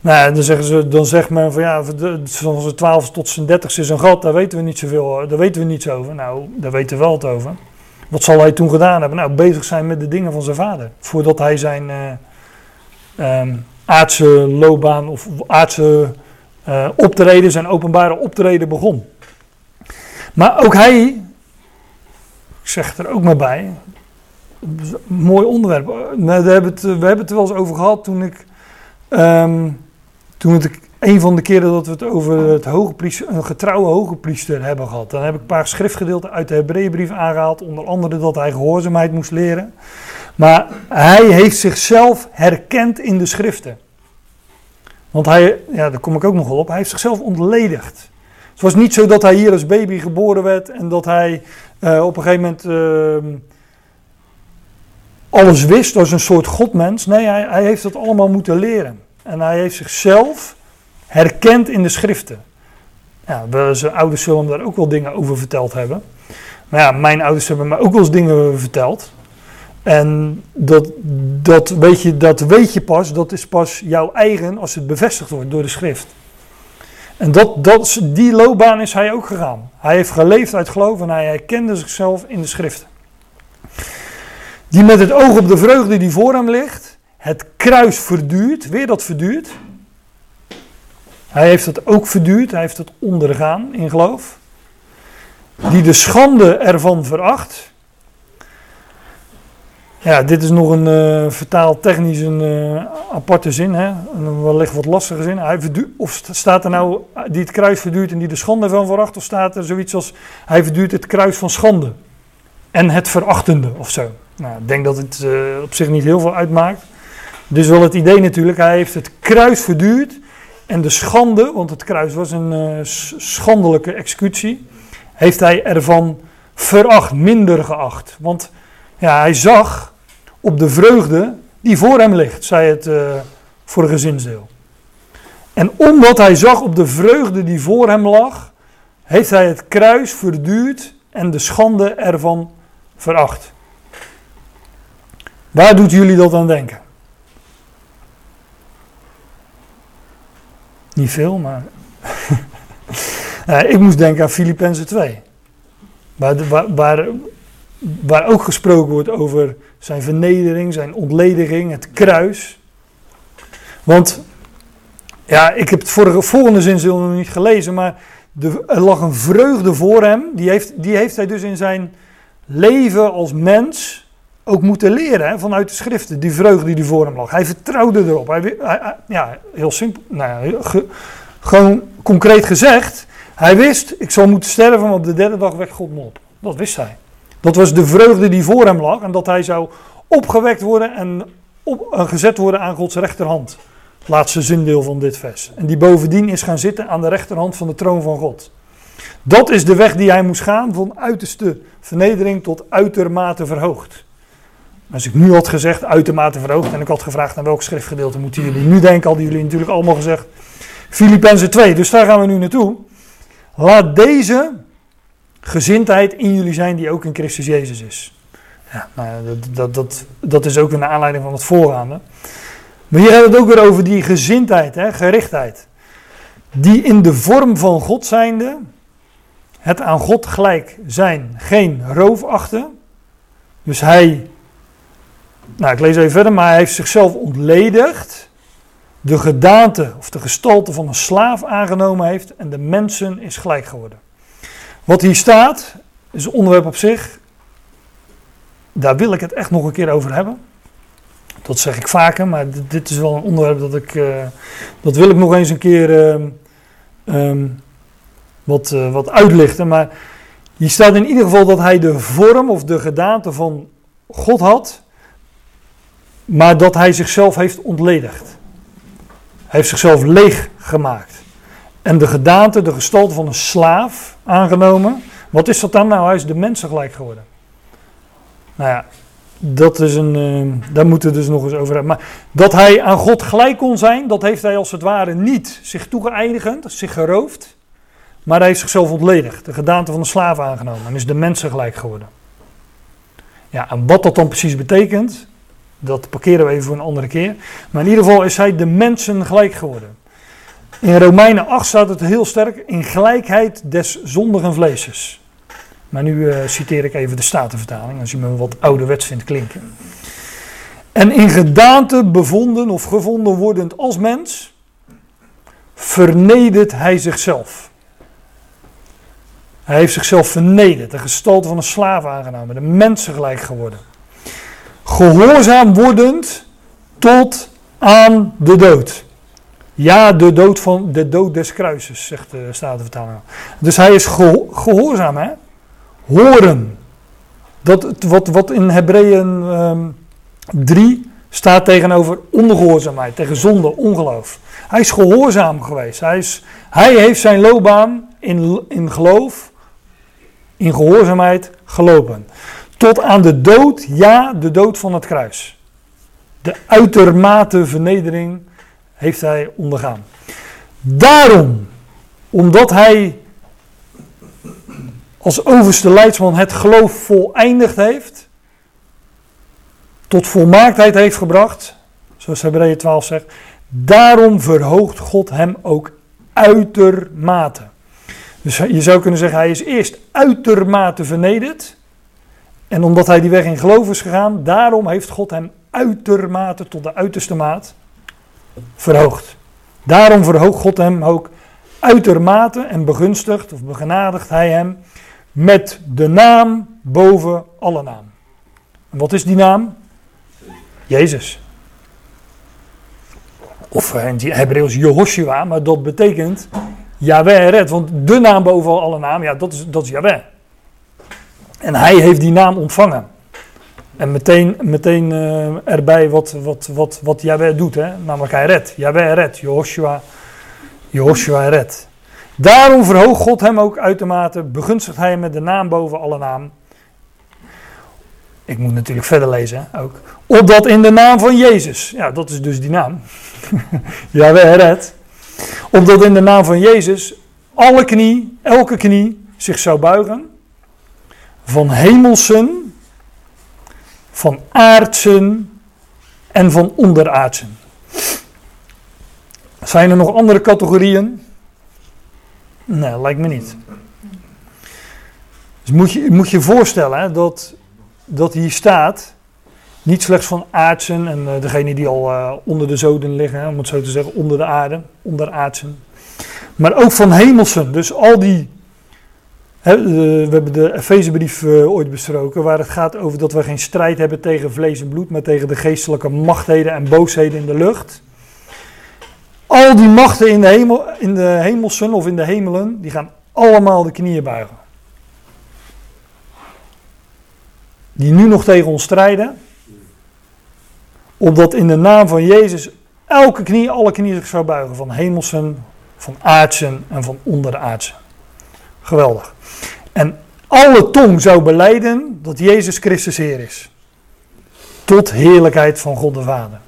Nou, dan, zeggen ze, dan zegt men van ja, van zijn 12 tot zijn 30 is een gat, daar weten we niet zoveel daar weten we niets over. Nou, daar weten we wel het over. Wat zal hij toen gedaan hebben? Nou, bezig zijn met de dingen van zijn vader. Voordat hij zijn uh, aardse loopbaan of aardse uh, optreden, zijn openbare optreden begon. Maar ook hij, ik zeg er ook maar bij, mooi onderwerp. We hebben, het, we hebben het er wel eens over gehad toen ik. Um, toen het een van de keren dat we het over het hoge priester, een getrouwe hoge priester hebben gehad. Dan heb ik een paar schriftgedeelten uit de Hebreeënbrief aangehaald. Onder andere dat hij gehoorzaamheid moest leren. Maar hij heeft zichzelf herkend in de schriften. Want hij, ja, daar kom ik ook nog wel op, hij heeft zichzelf ontledigd. Het was niet zo dat hij hier als baby geboren werd en dat hij uh, op een gegeven moment. Uh, alles wist als een soort godmens. Nee, hij, hij, heeft dat allemaal moeten leren. En hij heeft zichzelf herkend in de schriften. Ja, we, zijn ouders zullen hem daar ook wel dingen over verteld hebben. Maar ja, mijn ouders hebben mij ook wel eens dingen verteld. En dat, dat, weet je, dat weet je pas, dat is pas jouw eigen als het bevestigd wordt door de schrift. En dat, dat, die loopbaan is hij ook gegaan. Hij heeft geleefd uit geloof en hij herkende zichzelf in de schriften. Die met het oog op de vreugde die voor hem ligt, het kruis verduurt, weer dat verduurt. Hij heeft het ook verduurd, hij heeft het ondergaan in geloof. Die de schande ervan veracht. Ja, dit is nog een uh, vertaaltechnisch een uh, aparte zin, hè? een wellicht wat lastige zin. Hij of staat er nou die het kruis verduurt en die de schande van veracht, of staat er zoiets als hij verduurt het kruis van schande en het verachtende of zo. Nou, ik denk dat het op zich niet heel veel uitmaakt. Dus wel het idee natuurlijk, hij heeft het kruis verduurd en de schande, want het kruis was een schandelijke executie, heeft hij ervan veracht, minder geacht. Want ja, hij zag op de vreugde die voor hem ligt, zei het uh, vorige zinsdeel. En omdat hij zag op de vreugde die voor hem lag, heeft hij het kruis verduurd en de schande ervan veracht. Waar doet jullie dat aan denken? Niet veel, maar. ik moest denken aan Filippenzen 2. Waar, waar, waar, waar ook gesproken wordt over zijn vernedering, zijn ontlediging, het kruis. Want, ja, ik heb het vorige, volgende zin nog niet gelezen, maar er lag een vreugde voor hem. Die heeft, die heeft hij dus in zijn leven als mens ook moeten leren vanuit de schriften. Die vreugde die voor hem lag. Hij vertrouwde erop. Hij, ja, heel simpel. Nou ja, gewoon concreet gezegd. Hij wist, ik zal moeten sterven, maar op de derde dag wekt God me op. Dat wist hij. Dat was de vreugde die voor hem lag. En dat hij zou opgewekt worden en op, uh, gezet worden aan Gods rechterhand. Laatste zindeel van dit vers. En die bovendien is gaan zitten aan de rechterhand van de troon van God. Dat is de weg die hij moest gaan, van uiterste vernedering tot uitermate verhoogd. Als ik nu had gezegd uitermate verhoogd en ik had gevraagd naar welk schriftgedeelte moeten jullie nu denken, hadden jullie natuurlijk allemaal gezegd Filippenzen 2. Dus daar gaan we nu naartoe. Laat deze gezindheid in jullie zijn die ook in Christus Jezus is. Ja, nou dat, dat, dat is ook een aanleiding van het voorgaande. Maar hier hebben we het ook weer over die gezindheid, hè, gerichtheid. Die in de vorm van God zijnde, het aan God gelijk zijn, geen roof achten. Dus hij, nou ik lees even verder, maar hij heeft zichzelf ontledigd. De gedaante of de gestalte van een slaaf aangenomen heeft en de mensen is gelijk geworden. Wat hier staat, is een onderwerp op zich. Daar wil ik het echt nog een keer over hebben. Dat zeg ik vaker, maar dit, is wel een onderwerp dat ik. Uh, dat wil ik nog eens een keer uh, um, wat, uh, wat uitlichten. Maar hier staat in ieder geval dat hij de vorm of de gedaante van God had. Maar dat hij zichzelf heeft ontledigd. Hij heeft zichzelf leeg gemaakt. En de gedaante, de gestalte van een slaaf aangenomen. Wat is dat dan? Nou, hij is de mensen gelijk geworden. Nou ja, dat is een, uh, daar moeten we dus nog eens over hebben. Maar dat hij aan God gelijk kon zijn, dat heeft hij als het ware niet zich toegeëindigend, zich geroofd. Maar hij heeft zichzelf ontledigd, de gedaante van de slaaf aangenomen en is de mensen gelijk geworden. Ja, en wat dat dan precies betekent, dat parkeren we even voor een andere keer. Maar in ieder geval is hij de mensen gelijk geworden. In Romeinen 8 staat het heel sterk in gelijkheid des zondigen vleeses. Maar nu uh, citeer ik even de Statenvertaling, als je me wat ouderwets vindt klinken. En in gedaante bevonden of gevonden wordend als mens, vernedert hij zichzelf. Hij heeft zichzelf vernederd, de gestalte van een slaaf aangenomen, de mensen gelijk geworden. Gehoorzaam wordend tot aan de dood. Ja, de dood, van, de dood des kruises, zegt de Statenvertaling. Dus hij is gehoorzaam, hè? horen. Dat, wat, wat in Hebreeën um, 3 staat tegenover ongehoorzaamheid, tegen zonde, ongeloof. Hij is gehoorzaam geweest. Hij, is, hij heeft zijn loopbaan in, in geloof, in gehoorzaamheid gelopen. Tot aan de dood, ja, de dood van het kruis. De uitermate vernedering heeft hij ondergaan. Daarom, omdat hij als overste leidsman het geloof voleindigd heeft, tot volmaaktheid heeft gebracht, zoals Hebreeën 12 zegt, daarom verhoogt God hem ook uitermate. Dus je zou kunnen zeggen, hij is eerst uitermate vernederd. En omdat hij die weg in geloof is gegaan, daarom heeft God hem uitermate tot de uiterste maat verhoogd. Daarom verhoogt God hem ook uitermate en begunstigt of begenadigt hij hem met de naam boven alle naam. En wat is die naam? Jezus. Of in het Hebreeuws Jehoshua, maar dat betekent Yahweh red. Want de naam boven alle naam, ja, dat is, dat is. En hij heeft die naam ontvangen. En meteen, meteen uh, erbij wat, wat, wat, wat doet, hè? namelijk hij redt. Yahweh redt, Jehoshua, Jehoshua redt. Daarom verhoogt God hem ook uitermate, begunstigt hij hem met de naam boven alle naam. Ik moet natuurlijk verder lezen ook. Opdat in de naam van Jezus, ja dat is dus die naam, Yahweh red. Opdat in de naam van Jezus alle knie, elke knie zich zou buigen. van hemelsen, van aardsen en van onderaardsen. Zijn er nog andere categorieën? Nee, lijkt me niet. Dus moet je moet je voorstellen dat, dat hier staat, niet slechts van aardsen en uh, degene die al uh, onder de zoden liggen, om het zo te zeggen, onder de aarde, onder aardsen. Maar ook van hemelsen. Dus al die, uh, we hebben de Efezebrief ooit besproken, waar het gaat over dat we geen strijd hebben tegen vlees en bloed, maar tegen de geestelijke machtheden en boosheden in de lucht. Al die machten in de, hemel, in de hemelsen of in de hemelen, die gaan allemaal de knieën buigen. Die nu nog tegen ons strijden. Opdat in de naam van Jezus elke knie, alle knieën zich zou buigen. Van hemelsen, van aardsen en van onderaardsen. Geweldig. En alle tong zou beleiden dat Jezus Christus Heer is. Tot heerlijkheid van God de Vader.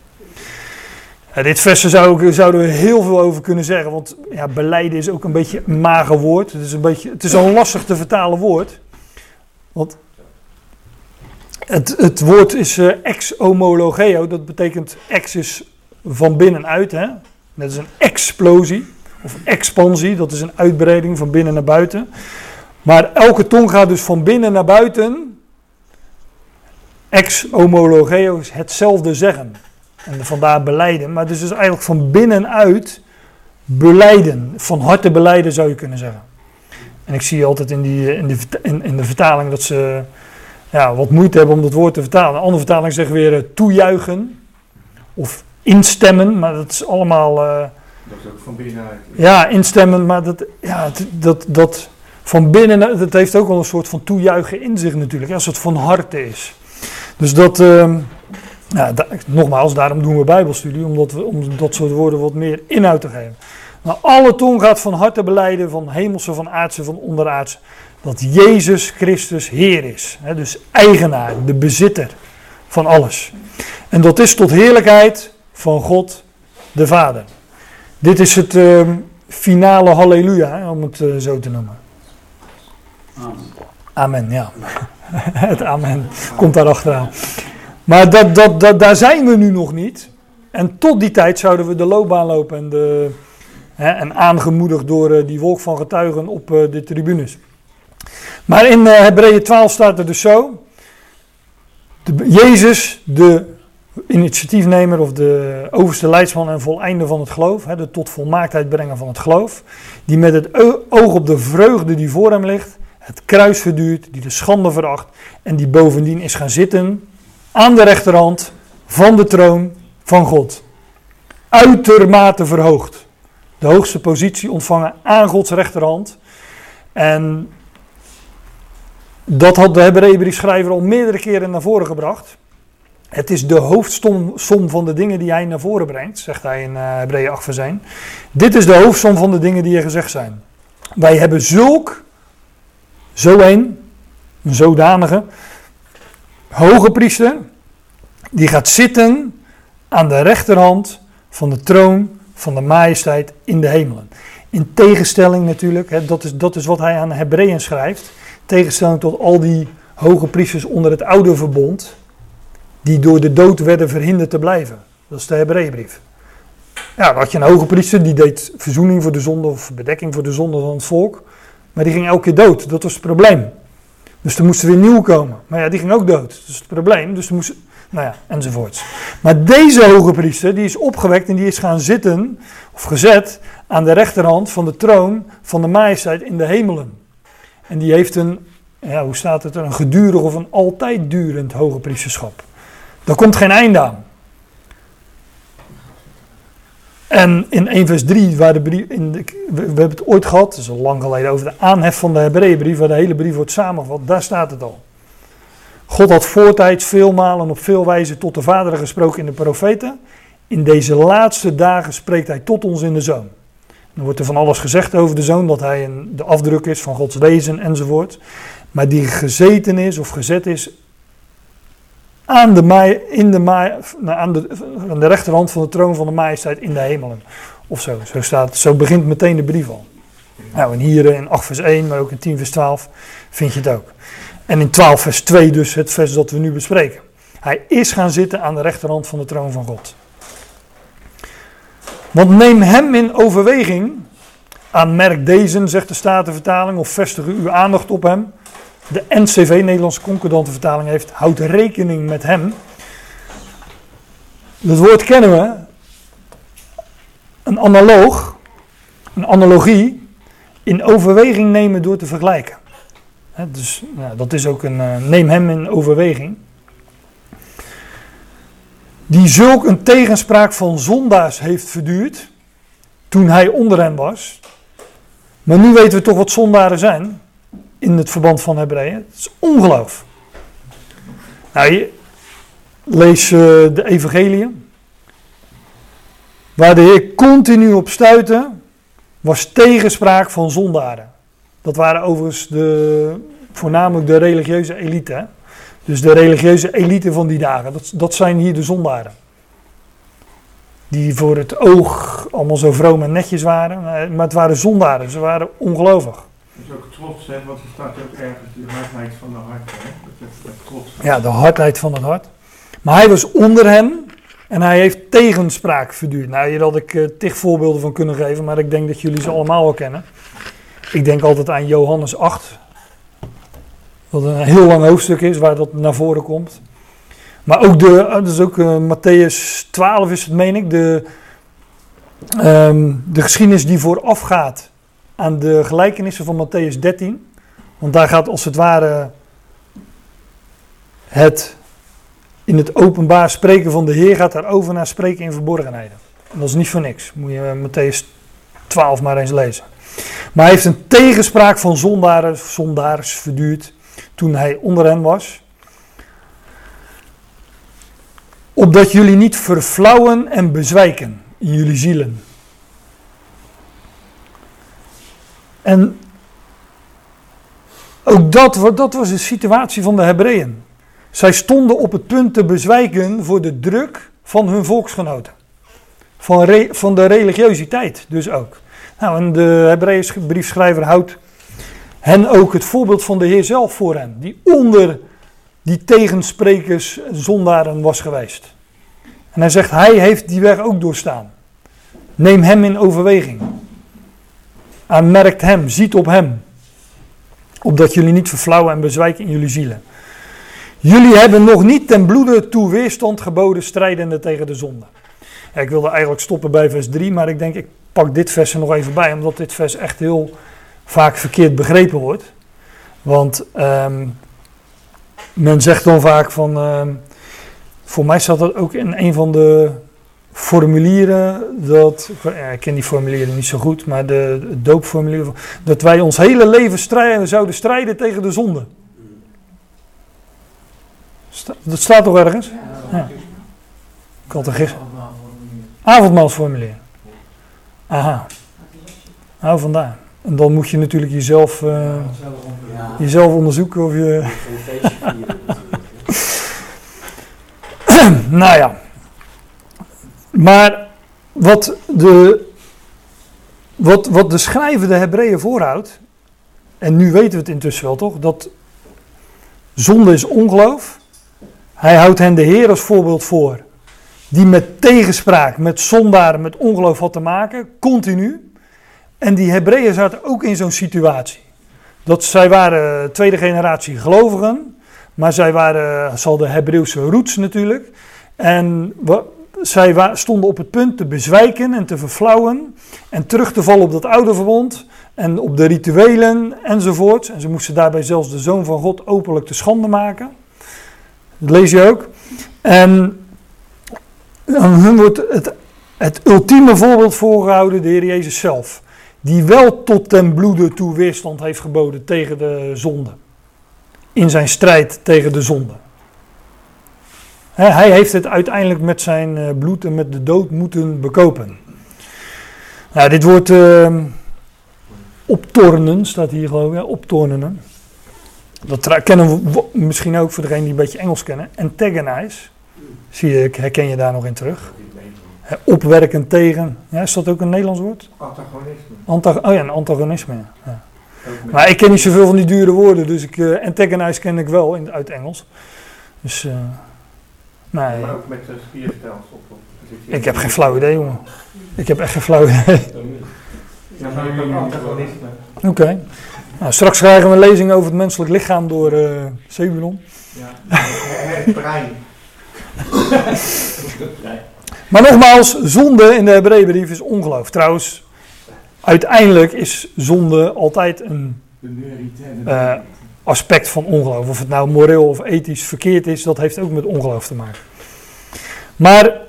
Ja, dit vers zou, zouden we heel veel over kunnen zeggen, want ja, beleiden is ook een beetje een mager woord. Het is een, beetje, het is een lastig te vertalen woord. Want het, het woord is uh, ex-homologeo, dat betekent ex is van binnenuit. Hè? Dat is een explosie of expansie, dat is een uitbreiding van binnen naar buiten. Maar elke tong gaat dus van binnen naar buiten. Ex-homologeo is hetzelfde zeggen. En vandaar beleiden. Maar dus is eigenlijk van binnenuit beleiden. Van harte beleiden zou je kunnen zeggen. En ik zie altijd in, die, in, de, in, in de vertaling dat ze ja, wat moeite hebben om dat woord te vertalen. Een andere vertaling zegt weer uh, toejuichen. Of instemmen. Maar dat is allemaal... Uh, dat is ook van binnenuit. Ja, instemmen. Maar dat, ja, dat, dat van binnen... Dat heeft ook wel een soort van toejuichen in zich natuurlijk. Als het van harte is. Dus dat... Da nogmaals, daarom doen we Bijbelstudie, omdat we, om dat soort woorden wat meer inhoud te geven. Maar alle tong gaat van harte beleiden, van hemelse, van aardse, van onderaardse, dat Jezus Christus Heer is. Dus eigenaar, de bezitter van alles. En dat is tot heerlijkheid van God de Vader. Dit is het uh, finale halleluja, om het uh, zo te noemen. Amen. Ja. het amen komt daar achteraan. Maar dat, dat, dat, daar zijn we nu nog niet. En tot die tijd zouden we de loopbaan lopen en, de, hè, en aangemoedigd door uh, die wolk van getuigen op uh, de tribunes. Maar in uh, Hebreeën 12 staat er dus zo. De, Jezus, de initiatiefnemer of de overste leidsman en voleinde van het geloof, hè, de tot volmaaktheid brengen van het geloof, die met het oog op de vreugde die voor hem ligt, het kruis verduurt, die de schande veracht en die bovendien is gaan zitten aan de rechterhand van de troon van God. Uitermate verhoogd. De hoogste positie ontvangen aan Gods rechterhand. En dat had de Hebreeënbriefschrijver al meerdere keren naar voren gebracht. Het is de hoofdsom van de dingen die hij naar voren brengt, zegt hij in uh, Hebreeën 8 zijn. Dit is de hoofdsom van de dingen die er gezegd zijn. Wij hebben zulk, zo een, een zodanige, hoge priester, die gaat zitten aan de rechterhand van de troon van de majesteit in de hemelen. In tegenstelling natuurlijk, hè, dat, is, dat is wat hij aan Hebreeën schrijft, tegenstelling tot al die hoge priesters onder het oude verbond, die door de dood werden verhinderd te blijven. Dat is de Hebreeënbrief. Ja, dan had je een hoge priester, die deed verzoening voor de zonde of bedekking voor de zonde van het volk, maar die ging elke keer dood. Dat was het probleem. Dus er moesten weer nieuw komen. Maar ja, die ging ook dood. Dat is het probleem. Dus er moest, nou ja, enzovoorts. Maar deze hoge priester, die is opgewekt en die is gaan zitten, of gezet, aan de rechterhand van de troon van de majesteit in de hemelen. En die heeft een, ja, hoe staat het er, een gedurig of een altijd durend hoge priesterschap. Daar komt geen einde aan. En in 1 vers 3, waar de brief, in de, we, hebben het ooit gehad, dat is al lang geleden, over de aanhef van de Hebreeënbrief, waar de hele brief wordt samengevat, daar staat het al. God had voortijds veel malen op veel wijze tot de vaderen gesproken in de profeten. In deze laatste dagen spreekt hij tot ons in de zoon. Dan wordt er van alles gezegd over de zoon, dat hij een, de afdruk is van Gods wezen enzovoort. Maar die gezeten is of gezet is aan de, in de, nou, aan, de, aan de rechterhand van de troon van de majesteit in de hemelen. Of zo, zo, staat, zo begint meteen de brief al. Nou, en hier in 8 vers 1, maar ook in 10 vers 12 vind je het ook. En in 12 vers 2 dus het vers dat we nu bespreken. Hij is gaan zitten aan de rechterhand van de troon van God. Want neem hem in overweging. Aanmerk deze, zegt de Statenvertaling, of vestig uw aandacht op hem. De NCV, Nederlandse Concordante Vertaling, heeft houd rekening met hem. Dat woord kennen we. Een analoog, een analogie, in overweging nemen door te vergelijken. Dus dat is ook een, eh, neem hem in overweging. Die zulk een tegenspraak van zondaars heeft verduurd, toen hij onder hen was. Maar nu weten we toch wat zondaren zijn, in het verband van Hebreeën. Het is ongeloof. Nou, je, lees eh, de evangelie. Waar de Heer continu op stuitte, was tegenspraak van zondaren. Dat waren overigens de, voornamelijk de religieuze elite. hè. Dus de religieuze elite van die dagen. Dat, dat zijn hier de zondaren. Die voor het oog allemaal zo vroom en netjes waren. Maar het waren zondaren. Ze waren ongelovig. Is ook trots, hè, want er staat ook ergens die hardheid van de hart. Hè? Dat trots. Ja, de hardheid van het hart. Maar hij was onder hen en hij heeft tegenspraak verduurd. Nou, hier had ik eh, tig voorbeelden van kunnen geven, maar ik denk dat jullie ze allemaal wel kennen. Ik denk altijd aan Johannes 8. Wat een heel lang hoofdstuk is, waar dat naar voren komt. Maar ook de, eh, dat is ook eh, Matthäus 12 is het, meen ik, de, ehm, de geschiedenis die voorafgaat aan de gelijkenissen van Matthäus 13. Want daar gaat als het ware het in het openbaar spreken van de Heer gaat daarover naar spreken in verborgenheden. En dat is niet voor niks. Moet je Matthäus 12 maar eens lezen. Maar hij heeft een tegenspraak van zondaren, zondaars verduurd toen hij onder hen was. Opdat jullie niet verflauwen en bezwijken in jullie zielen. En ook dat, dat was de situatie van de Hebreeën. Zij stonden op het punt te bezwijken voor de druk van hun volksgenoten. Van, van de religiositeit dus ook. Nou, en de Hebreeërs briefschrijver houdt hen ook het voorbeeld van de Heer zelf voor hen. Die onder die tegensprekers, zondaren was geweest. En hij zegt, hij heeft die weg ook doorstaan. Neem hem in overweging. Aanmerkt hem, ziet op hem. Opdat jullie niet verflauwen en bezwijken in jullie zielen. Jullie hebben nog niet ten bloede toe weerstand geboden, strijdende tegen de zonde. Ja, ik wilde eigenlijk stoppen bij vers 3, maar ik denk ik pak dit vers er nog even bij, omdat dit vers echt heel vaak verkeerd begrepen wordt. Want ehm, men zegt dan vaak van, ehm, voor mij staat dat ook in een van de formulieren, dat, ja, ik ken die formulieren niet zo goed, maar de, de doopformulier, dat wij ons hele leven strijden, zouden strijden tegen de zonde. Sta- dat staat toch ergens? Ja. Ik had er gisteren. Avondmaalsformulier. Aha. Nou, vandaar. En dan moet je natuurlijk jezelf, eh, Ja, jezelf onderzoeken of je... Nou ja. Maar wat de, wat, wat de schrijver de Hebreeën voorhoudt, en nu weten we het intussen wel toch, dat zonde is ongeloof. Hij houdt hen de Heer als voorbeeld voor, die met tegenspraak, met zondaren, met ongeloof had te maken, continu. En die Hebreeën zaten ook in zo'n situatie. Dat zij waren tweede generatie gelovigen, maar zij waren, zal de Hebreeuwse roots natuurlijk. En zij stonden op het punt te bezwijken en te verflauwen. En terug te vallen op dat oude verbond. En op de rituelen enzovoort. En ze moesten daarbij zelfs de zoon van God openlijk te schande maken. Dat lees je ook. En aan hun wordt het, het ultieme voorbeeld voorgehouden, de Heer Jezus zelf. Die wel tot ten bloede toe weerstand heeft geboden tegen de zonde. In zijn strijd tegen de zonde. Hij heeft het uiteindelijk met zijn eh, bloed en met de dood moeten bekopen. Nou, dit wordt ehm, optornen, staat hier geloof ik, hè, optornen. Dat kennen we misschien ook voor degenen die een beetje Engels kennen. Antagonize. Zie je, herken je daar nog in terug. Hè, opwerkend tegen. Ja, is dat ook een Nederlands woord? Antagonisme. Anta oh ja, een antagonisme. ja. Ja. Maar ik ken niet zoveel van die dure woorden, dus ik, eh antagonize ken ik wel in, uit Engels. Dus, eh, nee, Maar ook met de spierstelsel. ik heb geen flauw idee, jongen. Ik heb echt geen flauw idee. Ja, maar ook antagonisme. Oké. Nou, straks krijgen we een lezing over het menselijk lichaam door eh Sebulon. Ja. Het brein. Maar nogmaals, zonde in de Hebreeënbrief is ongeloof. Trouwens, uiteindelijk is zonde altijd een De aspect van ongeloof. Of het nou moreel of ethisch verkeerd is, dat heeft ook met ongeloof te maken. Maar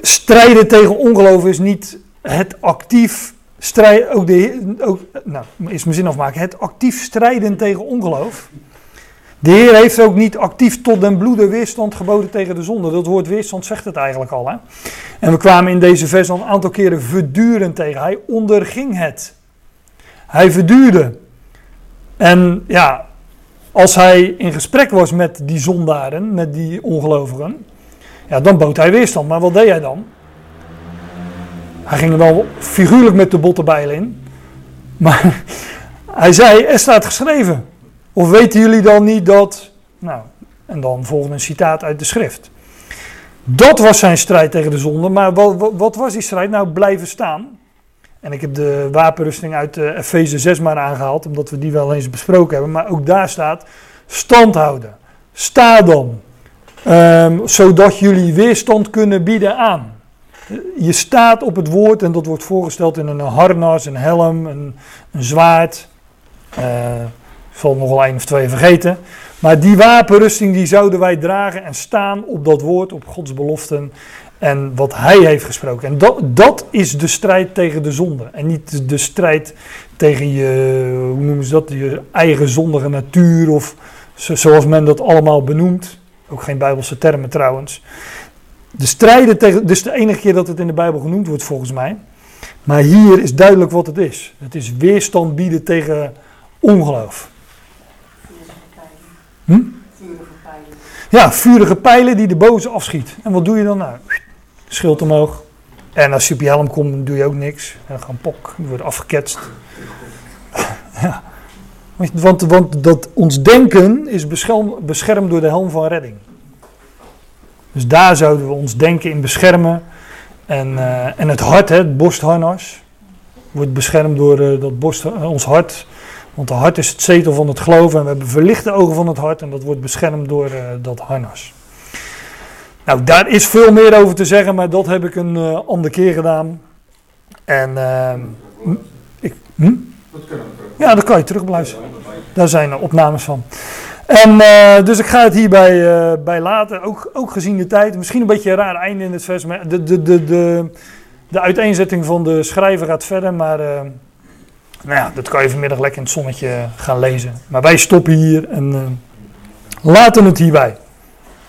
strijden tegen ongeloof is niet het actief strijden, ook de, ook, nou, is mijn zin afmaken, het actief strijden tegen ongeloof. De Heer heeft ook niet actief tot den bloede weerstand geboden tegen de zonde. Dat woord weerstand zegt het eigenlijk al. Hè? En we kwamen in deze vers al een aantal keren verdurend tegen. Hij onderging het. Hij verduurde. En ja, als hij in gesprek was met die zondaren, met die ongelovigen, ja, dan bood hij weerstand. Maar wat deed hij dan? Hij ging er wel figuurlijk met de bottenbijl in. Maar hij zei, er staat geschreven. Of weten jullie dan niet dat... Nou, en dan volgende een citaat uit de schrift. Dat was zijn strijd tegen de zonde. Maar wat, wat was die strijd? Nou, blijven staan. En ik heb de wapenrusting uit uh, Efeze 6 maar aangehaald, omdat we die wel eens besproken hebben. Maar ook daar staat, stand houden. Sta dan. Um, zodat jullie weerstand kunnen bieden aan. Je staat op het woord en dat wordt voorgesteld in een harnas, een helm, een, een zwaard. Uh, ik zal nog wel één of twee vergeten. Maar die wapenrusting die zouden wij dragen en staan op dat woord, op Gods beloften en wat hij heeft gesproken. En dat, dat is de strijd tegen de zonde. En niet de strijd tegen je, hoe noemen ze dat, je eigen zondige natuur of zoals men dat allemaal benoemt. Ook geen bijbelse termen trouwens. De strijden tegen, is de enige keer dat het in de Bijbel genoemd wordt volgens mij. Maar hier is duidelijk wat het is. Het is weerstand bieden tegen ongeloof. Hm? Ja, vurige pijlen die de boze afschiet. En wat doe je dan nou? Schild omhoog. En als je op je helm komt, doe je ook niks. En gaan pok, die wordt afgeketst. ja. Want, want dat ons denken is beschermd, door de helm van redding. Dus daar zouden we ons denken in beschermen. En, uh, en het hart, hè, het borstharnas, wordt beschermd door uh, dat borst, uh, ons hart. Want het hart is het zetel van het geloven en we hebben verlichte ogen van het hart en dat wordt beschermd door dat harnas. Nou, daar is veel meer over te zeggen, maar dat heb ik een uh, andere keer gedaan. En uh, ik, hm? Ja, dat kan je terugbeluisteren. Daar zijn opnames van. En uh, dus ik ga het hierbij uh, bij laten, ook, ook gezien de tijd. Misschien een beetje een raar einde in het vers, maar de, de, de, de, de uiteenzetting van de schrijver gaat verder, maar... Nou ja, dat kan je vanmiddag lekker in het zonnetje gaan lezen. Maar wij stoppen hier en laten het hierbij.